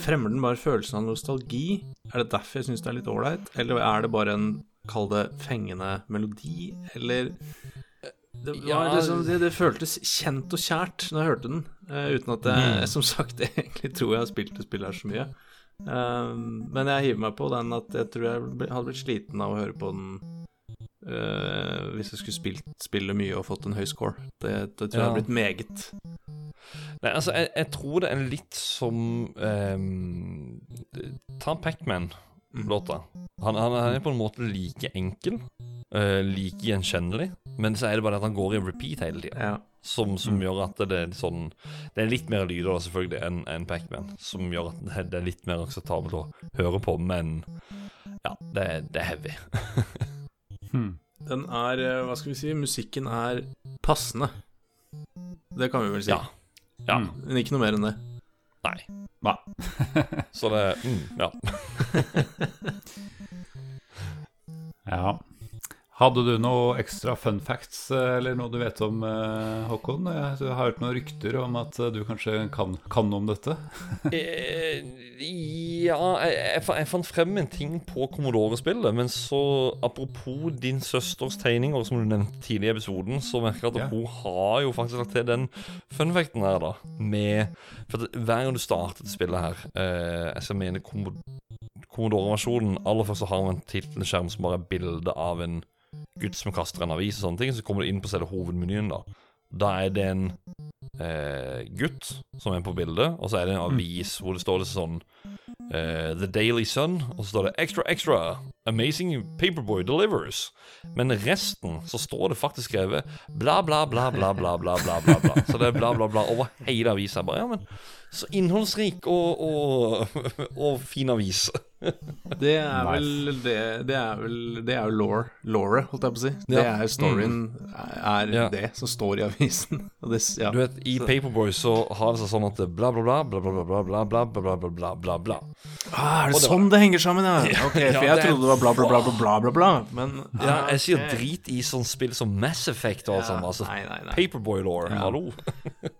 Fremmer den bare følelsen av nostalgi? Er det derfor jeg syns det er litt ålreit? Eller er det bare en, kall det, fengende melodi? Eller det, var Ja. liksom, det, det føltes kjent og kjært når jeg hørte den, uh, uten at jeg, Mm. som sagt, egentlig tror jeg har spilt det spillet her så mye. Um, men jeg hiver meg på den at jeg tror jeg hadde blitt sliten av å høre på den uh, hvis jeg skulle spilt spille mye og fått en høy score. Det, det tror jeg Ja. hadde blitt meget. Nei, altså, jeg, jeg tror det er litt som um, Ta Pacman-låta. Han, han er på en måte like enkel, uh, like gjenkjennelig, men så er det bare at han går i repeat hele tida. Ja. Som, som gjør at det er sånn Det er litt mer lyder selvfølgelig enn en Pacman. Som gjør at det, er litt mer akseptabelt å høre på, men ja, det, det er heavy. Hmm. Den er, eh, hva skal vi si, musikken er passende. Det kan vi vel si. Ja. Ja. Mm. Men ikke noe mer enn det. Nei. Nei. Så det mm, Ja. Ja. Hadde du noe ekstra fun facts, eh, eller noe du vet om, eh, Håkon? Jeg har hørt noen rykter om at eh, du kanskje kan, kan om dette. Eh, ja, jeg, jeg, fant frem en ting på Commodore-spillet, men så apropos din søsters tegninger, som du nevnte tidlig i episoden, så merker jeg at Ja. hun har jo faktisk lagt til den funfacten her, da, med For hver gang du startet spillet her, eh, jeg skal mene Commodore-versjonen, aller først så har man en tittelskjerm som bare er bilde av en gutt som kaster en avis og sånne ting, så kommer du inn på selve hovedmenyen. Da Da er det en eh, gutt som er på bildet, og så er det en mm. avis hvor det står litt sånn eh, The Daily Sun, og så står det Extra, extra! Amazing Paperboy delivers. Men resten så står det faktisk skrevet bla, bla, bla, bla, bla, bla, bla. bla, bla. Så det er bla, bla, bla over hele avisa. Ja, så innholdsrik og, og, og fin avis. Det er vel det, det er vel Det er jo law, holdt jeg på å si. Det Ja. er storyen, er Ja. det som står i avisen. Og det, ja. Du vet, I Paperboy så har det seg sånn at det bla, bla, bla, bla, bla, bla, bla, bla, bla, bla, bla, bla, bla, bla. Ah, er det sånn det henger sammen, ja? Ok, Ja, For jeg det er- trodde det var bla, bla, bla, bla, bla, bla, bla. Men Ja, ah, jeg sier ok. drit i sånn spill som Mass Effect og alt sånt. Altså, Nei, nei, nei. Paperboy Law, hallo.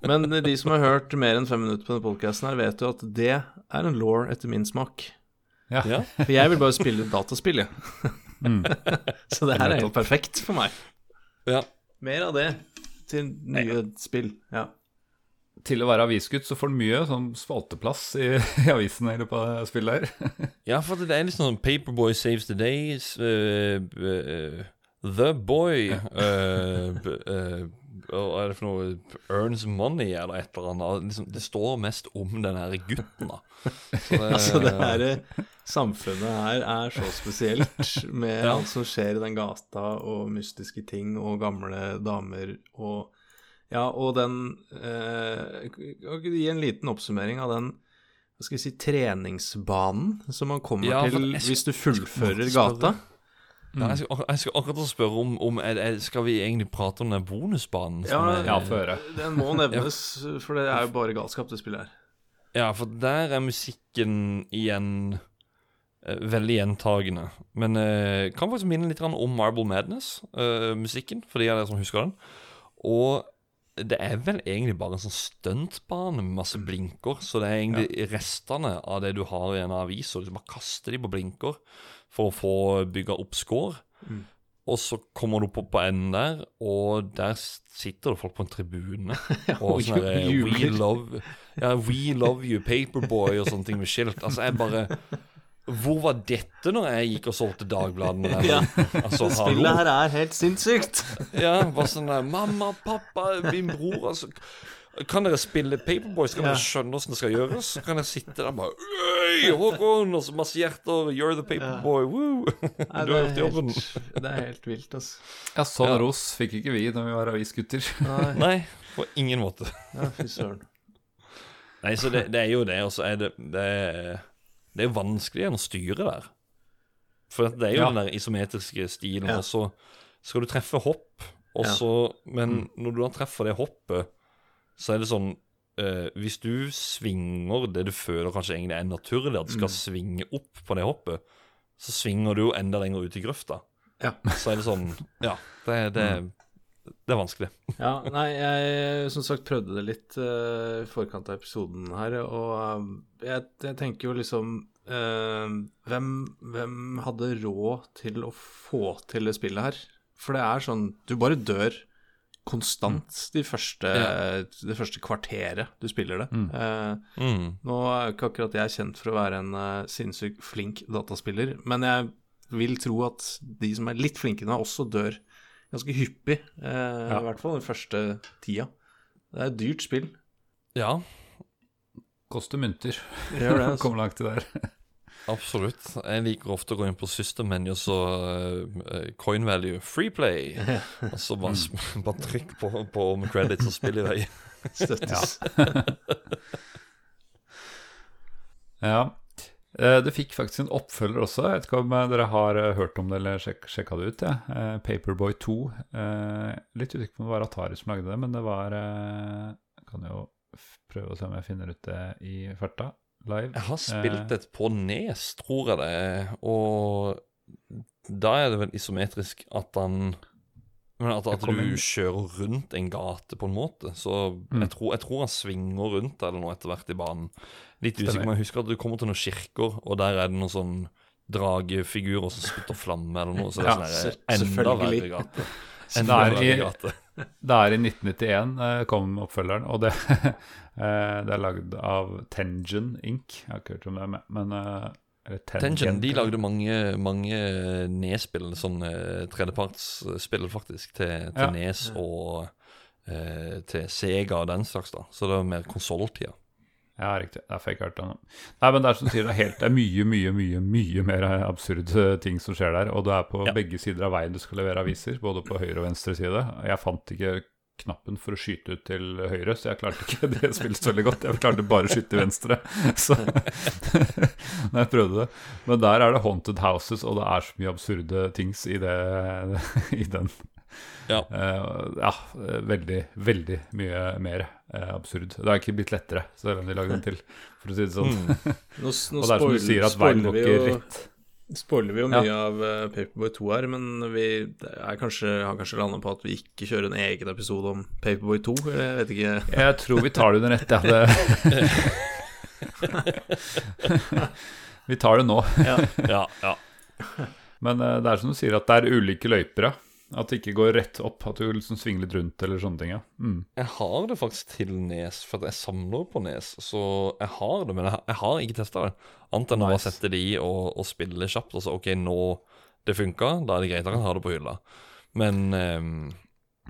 Men de som har hørt mer enn fem minutter på denne podkasten, vet jo at det er en law etter min smak. Ja. Ja. For jeg vil bare spille dataspill, jeg. Mm. Så det her er helt perfekt for meg. Ja. Mer av det til nye spill. Ja. Til å være avisgutt så får du mye sånn spalteplass i, i avisen i løpet av spillet her. Ja, for det er litt sånn Paperboy saves the days, uh, eh, eh, The Boy uh, eh, er det for noe Earns Money eller et eller annet. Liksom, det står mest om den her gutten, da. Så det, Altså, det her eh, samfunnet her er så spesielt, med Ja. alt som skjer i den gata, og mystiske ting, og gamle damer, og Ja, og den eh, gi en liten oppsummering av den hva skal vi si, treningsbanen som man kommer Ja, til hvis du fullfører gata? Ja, jeg, skal, jeg skal akkurat spørre om, om er, er, Skal vi egentlig prate om den bonusbanen? Ja, er- Ja, høre. Den må nevnes, for det er jo bare galskap, det spillet her. Ja, for der er musikken igjen eh, veldig gjentagende. Men eh, kan faktisk minne litt om Marble Madness-musikken, for de av dere som husker den. Og det er vel egentlig bare en sånn stuntbane med masse blinker, så det er egentlig restene av det du har i en avis, og liksom bare kaster de på blinker for å få bygga opp score. Og så kommer du på, på enden der, og der sitter det folk på en tribune. og sånn der. We love Ja, We love you, Paperboy og sånne ting med skilt. Altså, jeg bare Hvor var dette når jeg gikk og solgte Dagbladene? Ja. Altså, Spillet hallo? her er helt sinnssykt! Ja, bare sånn der Mamma, pappa, min bror, altså kan dere spille Paperboy, så kan Ja. dere skjønne hvordan det skal gjøres? Så kan jeg sitte der bare Øy, Håkon! Og så masse hjerter. You're the Paperboy. Woo! Nei, Du har gjort jobben. det er helt vilt, altså. Ja, sånn Ja. ros fikk ikke vi når vi var avisgutter. Nei, Nei, på ingen måte. ja, fy søren. Nei, så det, det er jo det, og så er det Det er, det er vanskeligere å styre der. For det er jo Ja. den der isometriske stilen, Ja. og så skal du treffe hopp, og Ja. så Men når du da treffer det hoppet, så er det sånn uh, Hvis du svinger det du føler kanskje egentlig er naturlig, at du skal svinge opp på det hoppet, så svinger du jo enda lenger ut i grøfta. Ja. Så er det sånn Ja, det, det, det er vanskelig. Ja, nei, jeg som sagt prøvde det litt i i forkant av episoden her, og uh, jeg, jeg tenker jo liksom uh, hvem, hvem hadde råd til å få til det spillet her? For det er sånn Du bare dør konstant de første, det første kvarteret du spiller det. Eh, Mm. nå er ikke akkurat jeg kjent for å være en uh, sinnssykt flink dataspiller, men jeg vil tro at de som er litt flinke nå, også dør ganske hyppig. eh, I hvert fall den første tida. Det er et dyrt spill. Ja, Koster mynter. Det gjør det. Altså. Kom langt til der. Absolutt. Jeg liker ofte å gå inn på system menu og så uh, coin value, free play. Og så bare, Mm. bare trykk på, på om credits og spill i vei. Støttes. Ja. Eh, Det fikk faktisk en oppfølger også. Jeg vet ikke om dere har hørt om det eller sjek sjekka det ut. Ja. Paperboy 2. Eh, Litt usikker på om det var Atari som lagde det, men det var Jeg kan jo prøve å se om jeg finner ut det i farta. Live. Jeg har spilt et på Nes, tror jeg det. Og da er det vel isometrisk at han men at, at du kjører rundt en gate, på en måte. Så Mm. jeg, tror, jeg tror han svinger rundt eller noe etter hvert i banen. Litt usikker, men jeg husker at du kommer til noen kirker, og der er det noen sånn dragefigurer som spytter flamme eller noe. Så det Ja, er sånn enda verre gate. Enda er verre gate. Det er i 1991 eh, kom oppfølgeren, og det, eh, det er lagd av Tengen Inc. Jeg har ikke hørt om det, men- eh, Tengen de lagde mange, mange nedspill, sånn eh, tredjepartsspill faktisk, til, til Ja. Nes og eh, til Sega og den slags, da. Så det var mer konsolltida. Ja, riktig. Det hørt om det. Nei, men det er som sier, det er, helt, det er mye, mye, mye mye mer absurde ting som skjer der. Og det er på Ja. begge sider av veien du skal levere aviser, både på høyre og venstre side. Jeg fant ikke knappen for å skyte ut til høyre, så jeg klarte ikke det spillet så veldig godt. Jeg klarte bare å skyte til venstre. Så når jeg prøvde det. Men der er det haunted houses, og det er så mye absurde tings i, det, i den. Ja. Uh, ja, veldig, veldig mye mer uh, absurd. Det har ikke blitt lettere, selv om de lagde den til, for å si det sånn. Mm. Nå, nå Og det er som du sier, at veien spoiler går ikke rett. Spoiler vi jo Ja. mye av eh, Paperboy 2 her, men vi er kanskje, har kanskje landet på at vi ikke kjører en egen episode om Paperboy 2? Eller jeg vet ikke. Jeg tror vi tar det under ett, ja. Vi tar det nå. Ja. Ja, ja. Men eh, det er som du sier, at det er ulike løyper, ja. At det ikke går rett opp, at du liksom svinger litt rundt eller sånne ting. ja. Mm. Jeg har det faktisk til Nes, for jeg samler på Nes. Så jeg har det, men jeg har, jeg har ikke testa det. Annet enn å bare sette det i og, og spille kjapt. Og så OK, nå det funka, da er det greit, jeg kan ha det på hylla. Men um,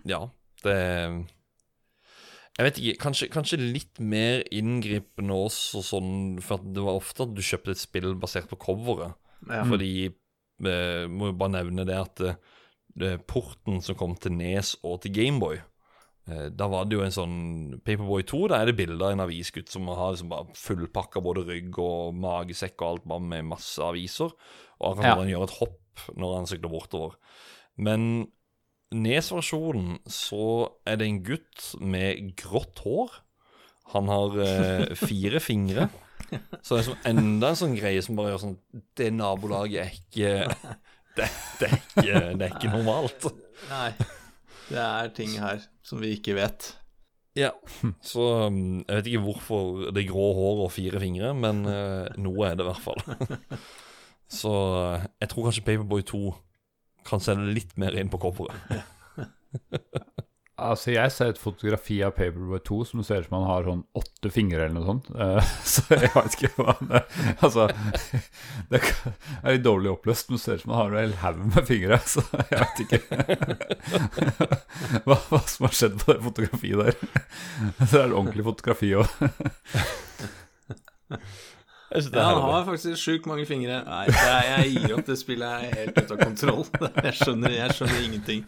ja, det Jeg vet ikke, kanskje, kanskje litt mer inngripende også sånn For at det var ofte at du kjøpte et spill basert på coveret. Ja. Fordi eh, Må jo bare nevne det at eh, porten som kom til Nes og til Gameboy eh, Da var det jo en sånn Paperboy 2. Da er det bilder av en avisgutt som har liksom bare fullpakka både rygg og magesekk og alt bare med masse aviser. Og akkurat Ja. når han gjør et hopp når han sykler bortover. Men Nes-versjonen så er det en gutt med grått hår. Han har eh, fire fingre. Så det er enda en sånn greie som bare gjør sånn Det nabolaget er ikke Det, det, er, ikke, det er ikke normalt. Nei. Det er ting her som vi ikke vet. Ja, så um, jeg vet ikke hvorfor det er grå hår og fire fingre, men eh, noe er det i hvert fall. så eh, jeg tror kanskje Paperboy 2 kan selge litt mer inn på coveret. Altså, jeg ser et fotografi av Paperboy 2 som ser ut som han har sånn åtte fingre eller noe sånt. Eh, så jeg vet ikke hva det Altså, det er litt dårlig oppløst, men det ser ut som han har en hel haug med fingre. Så jeg vet ikke hva, hva som har skjedd på det fotografiet der. Så er et ordentlig fotografi òg. Jeg det Ja, han har faktisk sjukt mange fingre. Nei, det er, jeg gir opp. Det spillet Jeg er helt ute av kontroll. Jeg skjønner, jeg skjønner ingenting.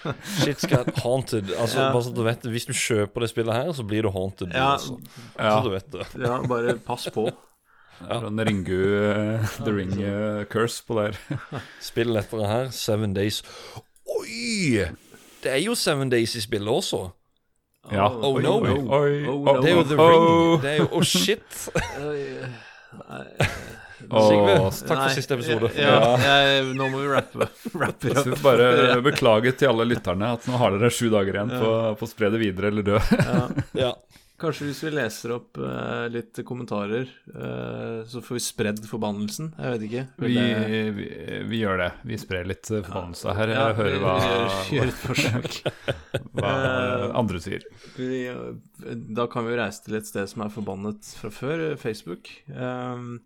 Shit's got haunted. Altså, Ja. bare så du vet det, Hvis du kjøper det spillet her, så blir du haunted. Ja, Altså. Ja. Så du vet det. ja, bare pass på. Sånn Ringu eh, The Ring uh, Curse på der. Spill lettere her. Seven Days. Oi! Det er jo Seven Days i spillet også. Ja. Oh, no. Oi, oi, Oh, oh, Det er jo The oh. Ring. Det er jo Oh, shit. Sigve, Åh, takk for siste episode. Ja, jeg, nå må vi rappe, rappe opp. bare beklage til alle lytterne at nå har dere sju dager igjen på, på å spre det videre eller dø. Ja. Ja. Kanskje hvis vi leser opp eh, litt kommentarer, eh, så får vi spredd forbannelsen. Jeg vet ikke. Vi, vi, vi gjør det. Vi sprer litt eh, forbannelse her. Ja, Jeg hører hva, vi gjør, gjør hva andre sier. Vi, da kan vi jo reise til et sted som er forbannet fra før, eh, Facebook. ehm,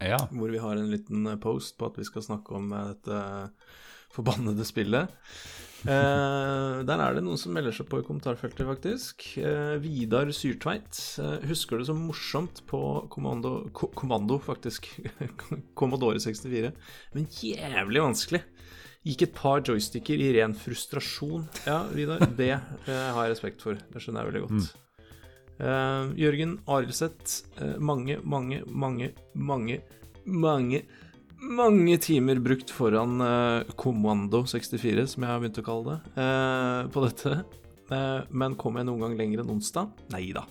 Ja. hvor vi har en liten eh, post på at vi skal snakke om eh, dette forbannede spillet. Eh, der er det noen som melder seg på i kommentarfeltet, faktisk. Eh, Vidar Syrtveit. Eh, husker det som morsomt på Kommando, ko, kommando faktisk. Commodore 64. Men jævlig vanskelig. Gikk et par joysticker i ren frustrasjon. Ja, Vidar, det eh, har jeg respekt for. Det skjønner jeg veldig godt. Eh, Jørgen Arildseth. uh, mange, mange, mange, mange, mange mange timer brukt foran uh, Kommando 64, som jeg har begynt å kalle det, eh, på dette. Eh, men kom jeg noen gang lenger enn onsdag? Nei da.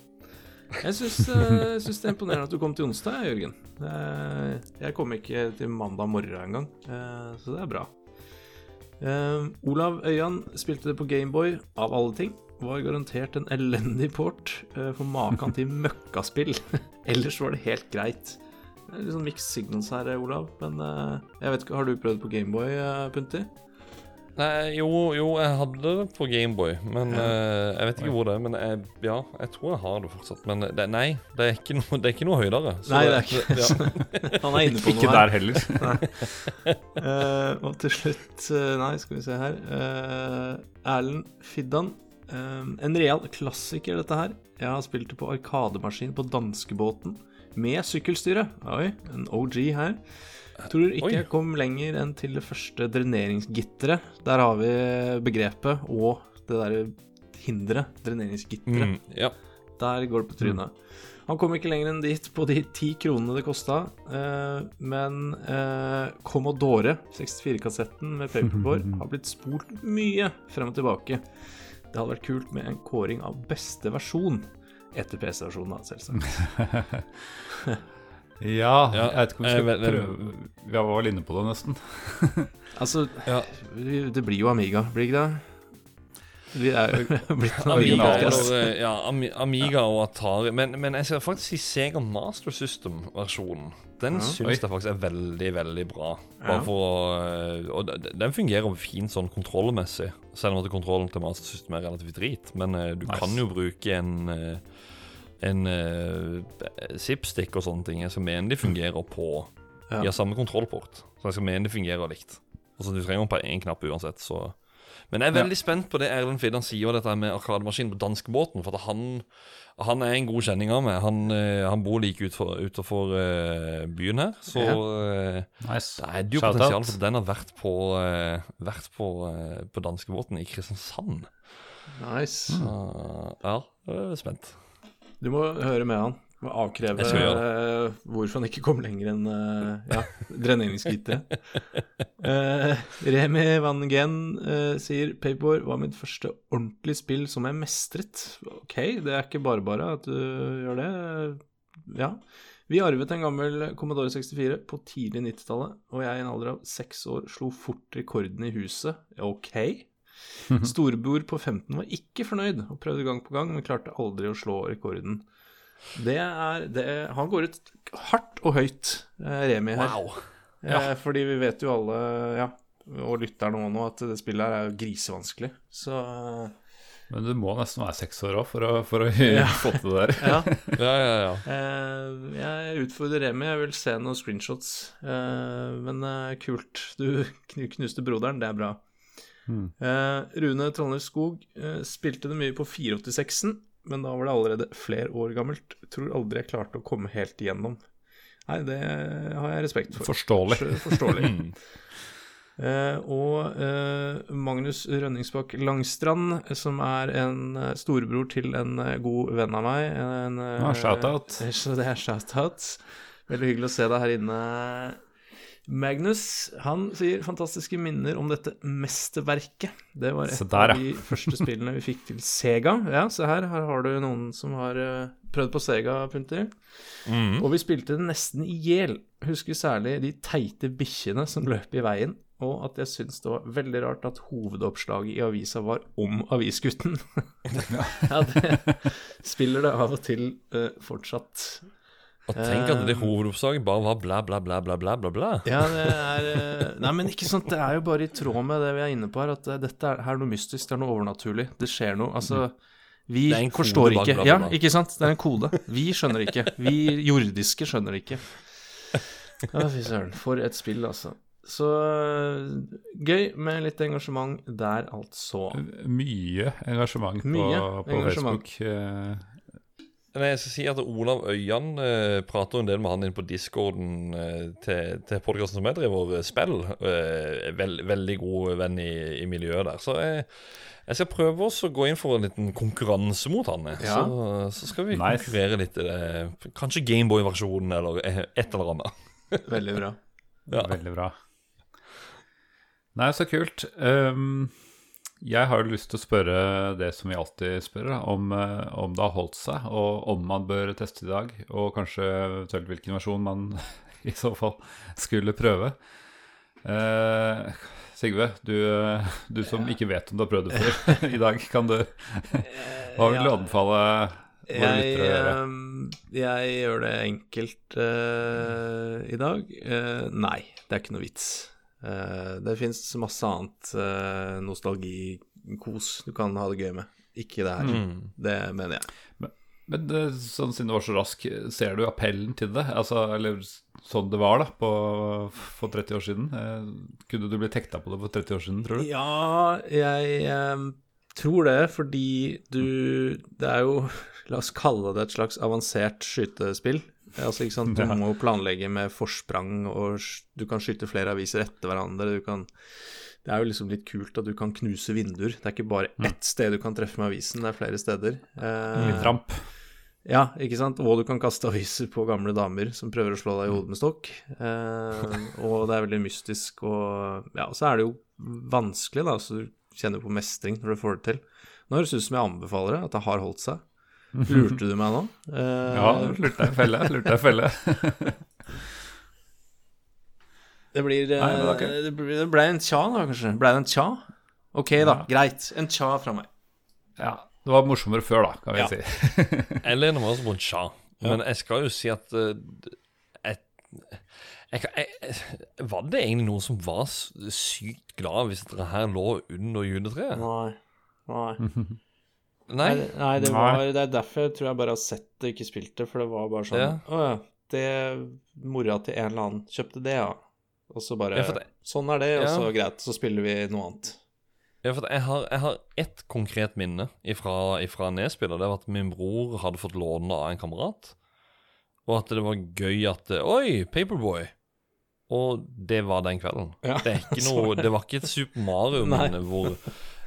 Jeg syns, eh, det er imponerende at du kom til onsdag, Jørgen. Eh, jeg kom ikke til mandag morgen engang, uh, så det er bra. Eh, Olav Øyan spilte det på Gameboy, av alle ting. Var garantert en elendig port eh, for maken til møkkaspill. Ellers var det helt greit. Det er litt sånn mixed signals her, Olav. Men eh, jeg vet ikke, har du prøvd på Gameboy, uh, Punti? Nei, jo, jo, jeg hadde det på Gameboy, men eh, jeg vet ikke hvor det er. Men jeg, ja, jeg tror jeg har det fortsatt. Men det, nei, det er ikke noe, det er ikke noe høydere. Så Nei, det er ikke ja. Han er inne på Ikke noe der heller. uh, og til slutt eh, Nei, skal vi se her. Uh, Erlend Fiddan. Eh, en real klassiker, dette her. Jeg har spilt det på arkademaskin på danskebåten med sykkelstyre. Oi, en OG her. Tror ikke Oi. jeg kom lenger enn til det første dreneringsgitteret. Der har vi begrepet og det derre hinderet. Dreneringsgitteret. Mm, ja. Der går det på trynet. Han kom ikke lenger enn dit på de ti kronene det kosta, eh, men eh, Commodore 64-kassetten med paperboard har blitt spolt mye frem og tilbake. Det hadde vært kult med en kåring av beste versjon. Etter PC-versjonen, da, selvsagt. Ja, Ja, jeg vet ikke om vi jeg skal vet- prøve Vi var vel inne på det, nesten. Altså, Ja. det blir jo Amiga, blir ikke det? Vi er jo blitt en Amiga, Amiga-podcast. eller, ja, Amiga og Atari. Men, men jeg ser faktisk i Sega Master System-versjonen. Den Ja. syns jeg faktisk er veldig, veldig bra. Bare Ja. for å, øh, Og den fungerer fint sånn kontrollmessig, selv om at kontrollen til Master System er relativt drit. Men øh, du Nice. kan jo bruke en øh, en uh, zipstick og sånne ting. Jeg skal mene de fungerer på Ja. De har samme kontrollport, så jeg skal mene de fungerer likt. Altså Du trenger bare én knapp uansett, så Men jeg er veldig spent på det Erlend Fiddan sier, dette med Arkademaskin på danskebåten. For at han, han er en god kjenning av meg. Han, eh, han bor like utenfor, utenfor eh, byen her. Så eh, Nice. det er jo Shout potensial out. for at den har vært på, eh, vært på, på danskebåten i Kristiansand. Nice. Så, ja, jeg er spent. Du må høre med han. Må avkreve eh, hvorfor han ikke kom lenger enn uh, ja, dreneringsgitteret. Uh, Remi Van Gen eh, sier Paperboy var mitt første ordentlige spill som jeg mestret. Ok, det er ikke bare bare at du gjør det. Ja. Vi arvet en gammel Commodore 64 på tidlig 90-tallet, og jeg i en alder av seks år slo fort rekorden i huset. Ok. Storebror på 15 var ikke fornøyd og prøvde gang på gang, men klarte aldri å slå rekorden. Det er det, Han går ut hardt og høyt, eh, Remi her. Wow. Eh, fordi vi vet jo alle, ja, og lytterne òg nå, at det spillet her er jo grisevanskelig. Så Men du må nesten være seks år òg for å, for å Ja. få til det der. ja. Ja, ja, ja. Eh, jeg utfordrer Remi. Jeg vil se noen screenshots. Eh, men eh, kult. Du knuste broderen, det er bra. Mm. Eh, Rune Trondheim Skog eh, spilte det mye på 486-en, men da var det allerede flere år gammelt. Tror aldri jeg klarte å komme helt igjennom. Nei, det har jeg respekt for. Forståelig. Forståelig. Eh, og eh, Magnus Rønningsbakk Langstrand, som er en eh, storebror til en god venn av meg. En, Ah, shout-out. Så det er shout-out. Veldig hyggelig å se deg her inne. Magnus han sier fantastiske minner om dette mesterverket. Det var et der, ja. av de første spillene vi fikk til Sega. Ja, se her. Her har du noen som har eh, prøvd på Sega, Punter. Mm. Og vi spilte det nesten i hjel. Husker særlig de teite bikkjene som løp i veien, og at jeg syns det var veldig rart at hovedoppslaget i avisa var om avisgutten. ja, det spiller det av og til uh, fortsatt. Og tenk at det hovedoppslaget bare var bla, bla, bla, bla, bla, bla, bla. Ja, det er eh, Nei, men ikke sant, det er jo bare i tråd med det vi er inne på her, at eh, dette er, her er noe mystisk, det er noe overnaturlig. Det skjer noe. Altså vi en kode forstår ikke. bla, bla, Ja, ikke sant? Det er en kode. Vi skjønner ikke. Vi jordiske skjønner ikke. Å, fy søren. For et spill, altså. Så gøy med litt engasjement der, altså. Mye engasjement på, Mye på engasjement. Facebook. Eh, Nei, jeg skal si at Olav Øyan eh, prater en del med han inn på discorden eh, til, til podkasten som jeg driver, eh, spill. Eh, veld, veldig god venn i, i miljøet der. Så jeg, jeg skal prøve også å gå inn for en liten konkurranse mot han. Ja. Så, så skal vi Nice. konkurrere litt i det. Kanskje Gameboy-versjonen eller eh, et eller annet. Veldig bra. Ja. Veldig bra. Nei, så kult. Um, jeg har lyst til å spørre det som vi alltid spør, om, eh, om det har holdt seg, og om man bør teste i dag, og kanskje eventuelt hvilken versjon man i så fall skulle prøve. Eh, Sigve, du, eh, du som ikke vet om du har prøvd det før i dag, kan du Hva vil du anbefale våre Jeg, lyttere å gjøre? jeg gjør det enkelt uh, i dag. Uh, nei, det er ikke noe vits. Eh, det fins masse annet uh, nostalgikos du kan ha det gøy med. Ikke det her. Mm. Det mener jeg. Men eh, sånn siden du var så rask, ser du appellen til det? Altså, eller sånn det var da, på, for 30 år siden? Eh, kunne du blitt hekta på det for 30 år siden, tror du? Ja, jeg ehm, tror det, fordi du Det er jo La oss kalle det et slags avansert skytespill. Altså, ikke sant? Du Ja. må planlegge med forsprang, og du kan skyte flere aviser etter hverandre. Du kan Det er jo liksom litt kult at du kan knuse vinduer. Det er ikke bare ett sted du kan treffe med avisen, det er flere steder. Eh, Litt ramp. ja, ikke sant? Og du kan kaste aviser på gamle damer som prøver å slå deg i hodet med stokk. Eh, og det er veldig mystisk, og ja, så er det jo vanskelig, da, så du kjenner på mestring når du får det til. Nå høres det ut som jeg anbefaler det, at det har holdt seg. Lurte du meg nå? Uh, Ja, lurte deg felle. Lurte deg felle. det blir eh, Nei, det, ble, det ble en tja, da, kanskje? Ble det en tja? Ok, da. Greit. En tja fra meg. Ja, det var morsommere før, da, kan vi Ja. si. Jeg lener meg også på en tja. Men jeg skal jo si at uh, jeg, jeg, jeg, Var det egentlig noen som var sykt glad hvis dette her lå under juletreet? Nei. Nei. Nei? Nei, nei, det, var, det er derfor jeg tror jeg bare har sett det, ikke spilt det. For det var bare sånn Ja. Å ja, det Mora til en eller annen kjøpte det, ja. Og så bare Ja, det- Sånn er det, og så greit, så spiller vi noe annet. Ja, for jeg har, jeg har ett konkret minne ifra, ifra nedspillet. Det var at min bror hadde fått låne av en kamerat. Og at det var gøy at Oi, Paperboy! Og det var den kvelden. Ja, Det, er ikke noe, det var ikke et Super Mario-minne hvor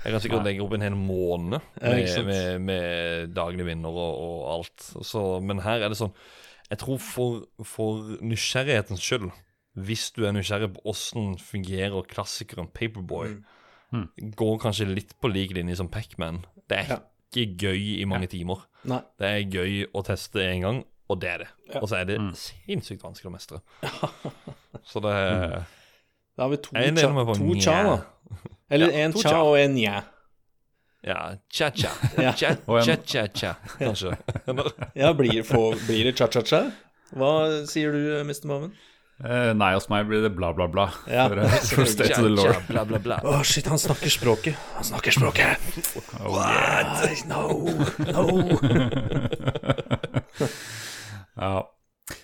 jeg kan sikkert legge opp en hel måned med, med, med daglig vinner og, og alt. Så, men her er det sånn Jeg tror for, for nysgjerrighetens skyld, hvis du er nysgjerrig på åssen fungerer klassikeren Paperboy, Mm. går kanskje litt på lik linje som Pac-Man. Det er Ja. ikke gøy i mange timer. Nei. Det er gøy å teste én gang, og det er det. Ja. Og så er det Mm. sinnssykt vanskelig å mestre. Så det er Da har vi to cha, to nja. Eller Ja, en cha og en nja. Ja, cha-cha. Ja. Cha-cha-cha, kanskje. Ja, blir, får, blir det cha-cha-cha? Hva sier du, Mr. Maven? Eh, nei, hos meg blir det bla, bla, bla. Ja. For, eh, for state to the. Cha-cha, bla, bla, bla. Å, shit, han snakker språket. Han snakker språket. Oh, What? No, no. Ja.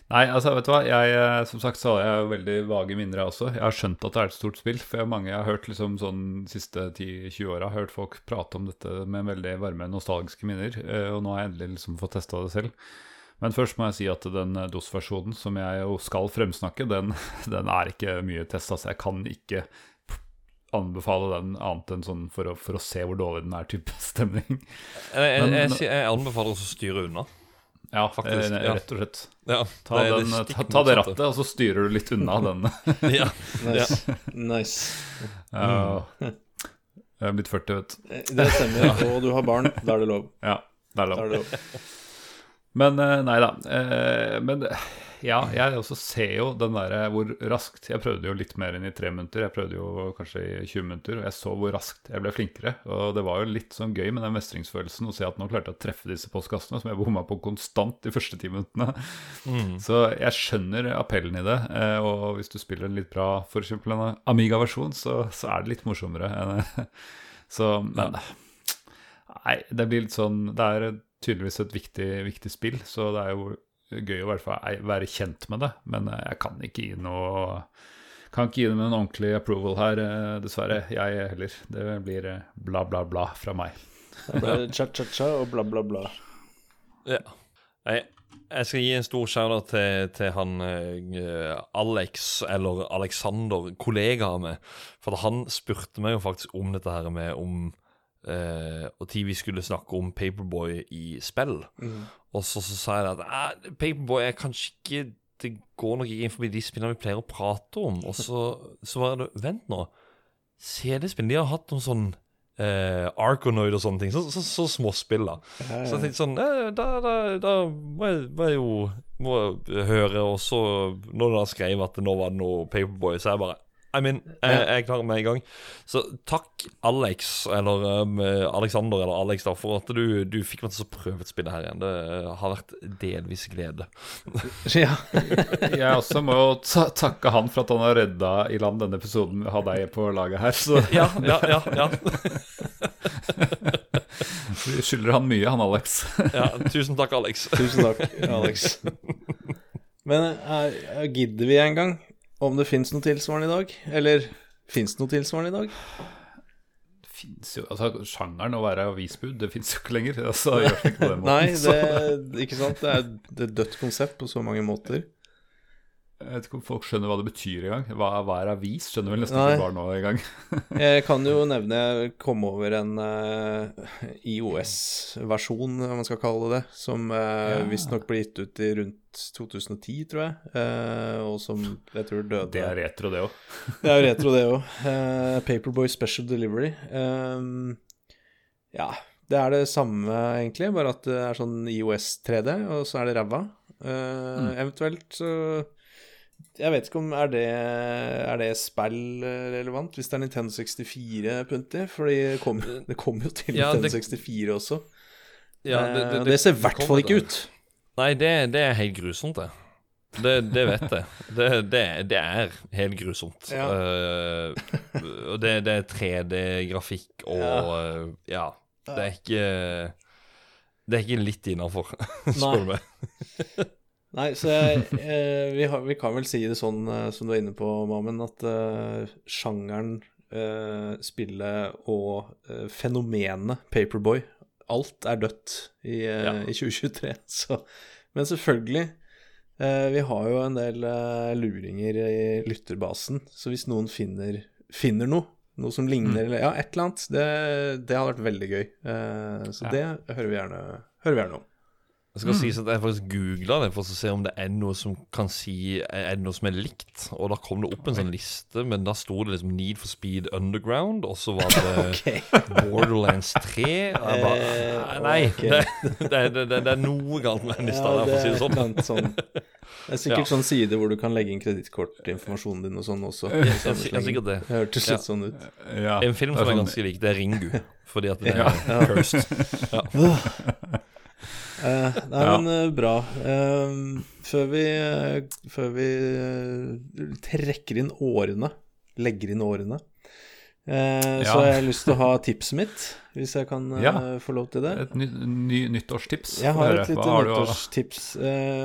Nei, altså, vet du hva. Jeg, eh, som sagt så har jeg veldig vage minner, jeg også. Jeg har skjønt at det er et stort spill. For jeg, mange, jeg har hørt liksom sånn siste 10-20 åra hørt folk prate om dette med veldig varme, nostalgiske minner. eh, Og nå har jeg endelig liksom fått testa det selv. Men først må jeg si at den eh, DOS-versjonen som jeg jo skal fremsnakke, den, den er ikke mye testa, så jeg kan ikke anbefale den annet enn sånn for å, for å se hvor dårlig den er, type stemning. Jeg, jeg, jeg, jeg anbefaler å styre unna. Ja, Faktisk, eh, ja. rett og slett. Ja, Ta, det den, det ta, ta det rattet, og så styrer du litt unna den. Ja. Nice. nice. Ja. Jeg er blitt 40, vet du. Eh, Det stemmer. Og du har barn. Da er det lov. Ja, det er Da lov. er det lov. Men eh, nei da. eh, Men ja, jeg også ser jo den derre hvor raskt Jeg prøvde jo litt mer enn i tre minutter. Jeg prøvde jo kanskje i 20 minutter, og jeg så hvor raskt jeg ble flinkere. Og det var jo litt sånn gøy med den mestringsfølelsen å se at nå klarte jeg å treffe disse postkassene som jeg bomma på konstant de første ti minuttene. Mm. Så jeg skjønner appellen i det. eh, Og hvis du spiller en litt bra, f.eks. en Amiga-versjon, så, så er det litt morsommere. Så, men Nei, det blir litt sånn Det er tydeligvis et viktig, viktig spill, så det er jo gøy å hvert fall være kjent med det. Men eh, jeg kan ikke gi noe kan ikke gi dem en ordentlig approval her, eh, dessverre. Jeg heller. Det blir eh, bla, bla, bla fra meg. Det blir cha-cha-cha og bla, bla, bla. Ja. Jeg, jeg skal gi en stor shout-out til, til han uh, Alex, eller Alexander, kollegaen min. For han spurte meg jo faktisk om dette her med om eh, Og tid vi skulle snakke om Paperboy i spill. Og så, så sa jeg at "Eh, Paperboy er kanskje ikke Det går nok ikke inn forbi de spillene vi pleier å prate om. Og så, så var det Vent nå. CD-spill, de har hatt noen sånn uh, Arconoid og sånne ting. Så, så, så småspill, da. Så jeg tenkte sånn eh, Da, da, da må, jeg, må jeg jo må jeg høre. Og så, når han skrev at nå var det noe Paperboy, så jeg bare I mean, jeg, jeg klar med en gang. Så takk, Alex, eller um, Alexander, eller Alex, da, for at du, du fikk meg til å prøve et spill her igjen. Det har vært delvis glede. Ja. Jeg også må jo ta takke han for at han har redda i land denne episoden med å ha deg på laget her. Så Ja, ja, ja. ja. vi skylder han mye, han Alex. ja tusen takk, Alex. Tusen takk, Alex. Men eh, gidder vi en gang om det fins noe tilsvarende i dag? Eller fins det noe tilsvarende i dag? Det finnes jo, altså Sjangeren å være avisbud, det fins jo ikke lenger. Altså, gjør det ikke. Nei, det, ikke sant? Det er et dødt konsept på så mange måter. Jeg vet ikke om folk skjønner hva det betyr engang. Hva, hva er avis? Skjønner vel nesten Nei. ikke barn nå engang. Jeg kan jo nevne jeg kom over en uh, IOS-versjon, om man skal kalle det det, som uh, Ja. visstnok ble gitt ut i rundt 2010, tror jeg, uh, og som jeg tror døde Det er retro, det òg. Det er jo retro, det òg. Paperboy Special Delivery. Ehm, ja, det er det samme, egentlig, bare at det er sånn IOS 3D, og så er det ræva. Eh, Eventuelt så Jeg vet ikke om er det Er det spill-relevant, hvis det er Nintendo 64 punti? For det kom, det kom jo til Ja, Nintendo det- 64 også. Ja, det, det, ser i hvert fall ikke ut. Nei, det, det er helt grusomt, det. Det, det vet jeg. Det, det, det er helt grusomt. Ja. Uh, det, det er 3D-grafikk og eh, ja. Det er ikke Det er ikke litt innafor, spør du meg. Nei, så eh, vi, har, vi kan vel si det sånn eh, som du er inne på, Mamen, at eh, sjangeren eh, spillet og eh, fenomenet Paperboy. Alt er dødt i, eh, Ja. i 2023. Så. Men selvfølgelig, eh, vi har jo en del luringer i lytterbasen, så hvis noen finner, finner noe, noe som ligner, eller ja, et eller annet, det, det hadde vært veldig gøy. Eh, så Ja. det hører vi gjerne, hører vi gjerne om. Det skal sies at jeg faktisk googla det for å se om det er noe som kan si Er det noe som er likt. Og da kom det opp en sånn liste, men da sto det liksom Need for Speed Underground, og så var det Borderlands 3. Og jeg bare, Eh, nei, okay. det, det, det, det, det er noe galt med den lista Ja, der, for å si det er sånn. sånn. Det er sikkert Ja. sånn side hvor du kan legge inn kredittkortinformasjonen din og sånn også. Ja, ja, sikkert det. Det hørtes Ja. sånn ut. Ja, En film som er sånn- ganske lik, det er Ringu. Fordi at det er Ja. Eh, nei, Ja. men eh, bra. Uh, før vi, før vi uh, trekker inn årene, legger inn årene, ja. så har jeg lyst til å ha tipset mitt, hvis jeg kan Ja. få lov til det. Et ny, ny nyttårstips. Jeg har et lite nyttårstips,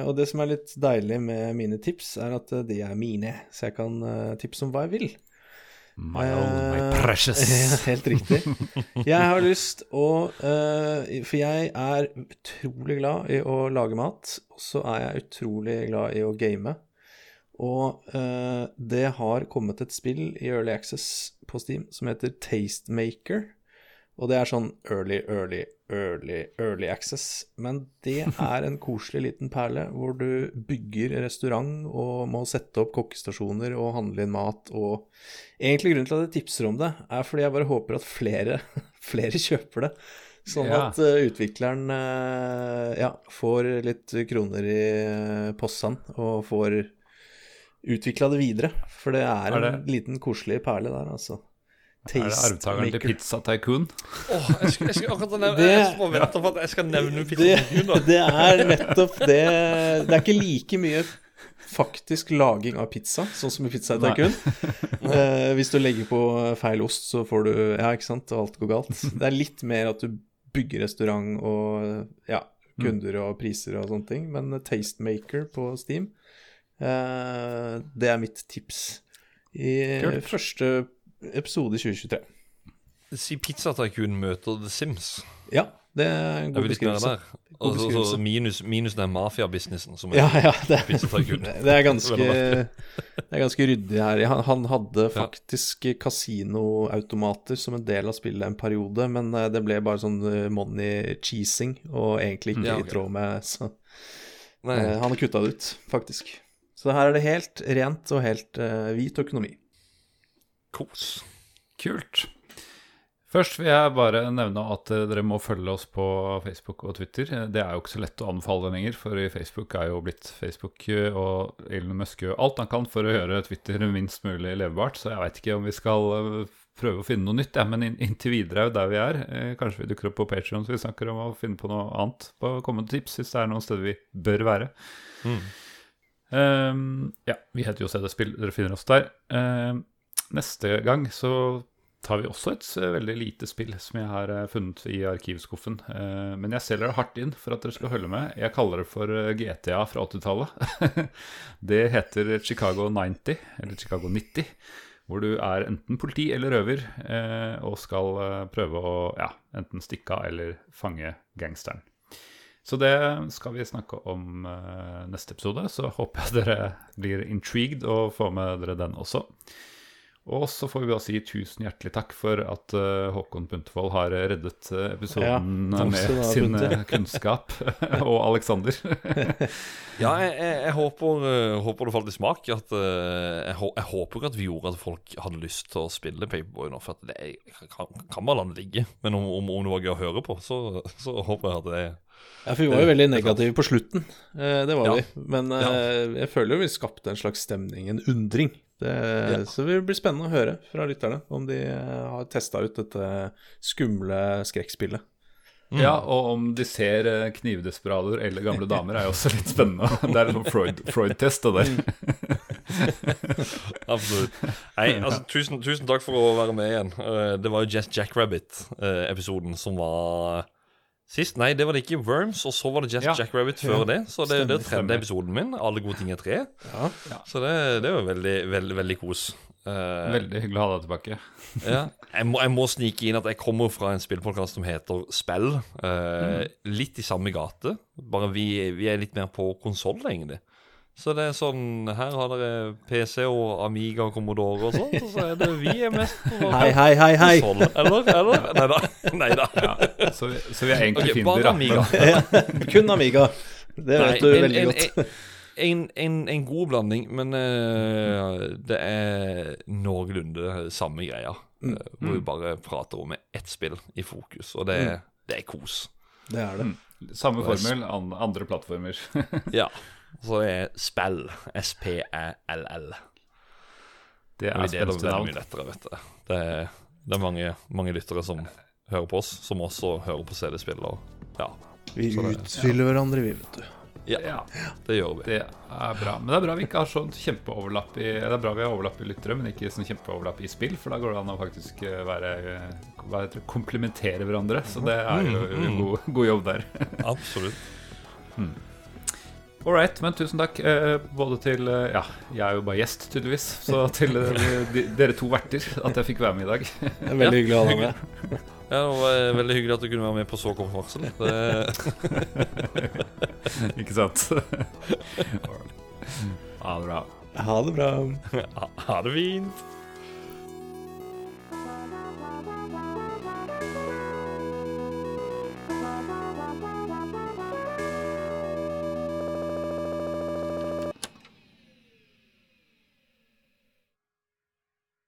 og det som er litt deilig med mine tips, er at de er mine, så jeg kan tipse om hva jeg vil. My own, my Eh, precious. Helt riktig. Jeg har lyst å eh, For jeg er utrolig glad i å lage mat, og så er jeg utrolig glad i å game. Og eh, det har kommet et spill i Early Access på Steam som heter Tastemaker. Og det er sånn early, early, early, early access. Men det er en koselig liten perle hvor du bygger restaurant og må sette opp kokkestasjoner og handle inn mat. Og egentlig grunnen til at jeg tipser om det, er fordi jeg bare håper at flere, flere kjøper det. Sånn Ja. at eh, utvikleren eh, ja, får litt kroner i uh, possen og får utvikla det videre. For det er, Er det- en liten koselig perle der, altså. Er det arvtakeren til Pizza Tycoon? Åh, jeg skal, jeg skal akkurat nevne Det- Jeg må vente på at jeg skal nevne Pizza det, Tycoon, det er nettopp det Det er ikke like mye faktisk laging av pizza, sånn som i Pizza Nei. Tycoon. Eh, hvis du legger på feil ost, så får du Ja, ikke sant, og alt går galt. Det er litt mer at du bygger restaurant og ja, kunder og priser og sånne ting. Men Tastemaker på Steam, eh, det er mitt tips i Kult. første episode 2023. Si Pizza møter The Sims. Ja, det er en god beskrivelse. God Altså, beskrivelse. minus, minus den mafiabusinessen som er Ja, ja, det, det er ganske Det er ganske ryddig her. Han, han hadde faktisk kasinoautomater som en del av spillet en periode, men eh, det ble bare sånn eh, money cheesing, og egentlig ikke Ja, i tråd med Så eh, han har kutta det ut, faktisk. Så her er det helt rent og helt uh, hvit økonomi. Kos. Kult. Først vil jeg bare nevne at eh, dere må følge oss på Facebook og Twitter. Det er jo ikke så lett å anbefale lenger, for i Facebook er jo blitt Facebook, eh, og Elon Musk gjør alt han kan for å gjøre Twitter minst mulig levebart, så jeg veit ikke om vi skal eh, prøve å finne noe nytt, ja, men inntil videre er jo der vi er. Kanskje vi dukker opp på Patreon så vi snakker om å finne på noe annet på kommende tips, hvis det er noen steder vi bør være. Mm. Um, ja, vi heter jo CD Spill, dere finner oss der. Ehm, neste gang så tar vi også et eh, veldig lite spill som jeg har eh, funnet i arkivskuffen. Eh, men jeg selger det hardt inn for at dere skal følge med. Jeg kaller det for GTA fra 80-tallet. det heter Chicago 90, eller Chicago 90. Hvor du er enten politi eller røver og skal prøve å ja, enten stikke av eller fange gangsteren. Så det skal vi snakke om neste episode. Så håper jeg dere blir intrigued og får med dere den også. Og så får vi bare si tusen hjertelig takk for at eh, Håkon Puntervold har reddet eh, episoden Ja, med sin eh, kunnskap. og Aleksander. Ja, jeg, jeg, jeg håper, eh, håper det falt i smak. At, eh, jeg, jeg håper at vi gjorde at folk hadde lyst til å spille Paperboy nå. For at det er, kan, kan man la det ligge. Men om, om, om det var gøy å høre på, så, så håper jeg at det Ja, for vi var jo veldig negative på slutten. Eh, det var Ja. vi. Men ja. jeg føler jo vi skapte en slags stemning, en undring. Det, Så det blir spennende å høre fra lytterne om de eh, har testa ut dette skumle skrekkspillet. Ja, og om de ser knivdesperadoer eller gamle damer, er jo også litt spennende. Det er en Freud- Freud-test, det der. Absolutt. Nei, altså, tusen, tusen takk for å være med igjen. Eh, det var jo Just Jackrabbit-episoden som var sist. Nei, det var det ikke. Worms, og så var det Just Ja. Jackrabbit før det. Så det, det er Stemmer. tredje episoden min. Alle gode ting er tre. Ja. Så det, det er jo veldig, veldig, veldig kos. Uh, Veldig hyggelig å ha deg tilbake. ja. jeg, må, jeg må snike inn at jeg kommer fra en spillpodkast som heter Spill. mm. Litt i samme gate, bare vi, vi er litt mer på konsoll, egentlig. Så det er sånn Her har dere PC og Amiga og Commodore og sånt, så er det vi er mest på Hei, hei, hei, hei. Eller? Eller? Nei da. Nei da. Ja, så, vi, så vi er egentlig okay, fiender, bare da. Amiga. Ja, Kun Amiga. Det vet du en, veldig en, godt. En, en, en god blanding, men uh, det er noenlunde samme greia. Mm. eh, hvor vi bare prater om ett spill i fokus, og det, Mm. det er kos. Det er det. samme formel, andre plattformer. Ja. Så er spill. S-P-E-L-L. Det er vi deler navn. mye lettere, vet du. Det er, det er mange, mange lyttere som hører på oss, som også hører på CD-spill. Ja, Vi det- utfyller hverandre, vi, vet du. ja, Ja, det gjør vi. det er bra. Men det er bra vi ikke har sånn kjempeoverlapp i Det er bra vi har overlapp i lyttere, men ikke sånn kjempeoverlapp i spill, for da går det an å faktisk være, være eh, heter det komplementere hverandre. Så det er jo Mm, en god, god jobb der. Absolutt. All right, men tusen takk eh, både til eh, Ja, jeg er jo bare gjest, tydeligvis. Så til eh, de, dere to verter, at jeg fikk være med i dag. Det er veldig hyggelig å ha deg med. Ja, det var eh, veldig hyggelig at du kunne være med på så kort varsel. Det, Ikke sant? Ha det bra. Ha det bra. ha det fint.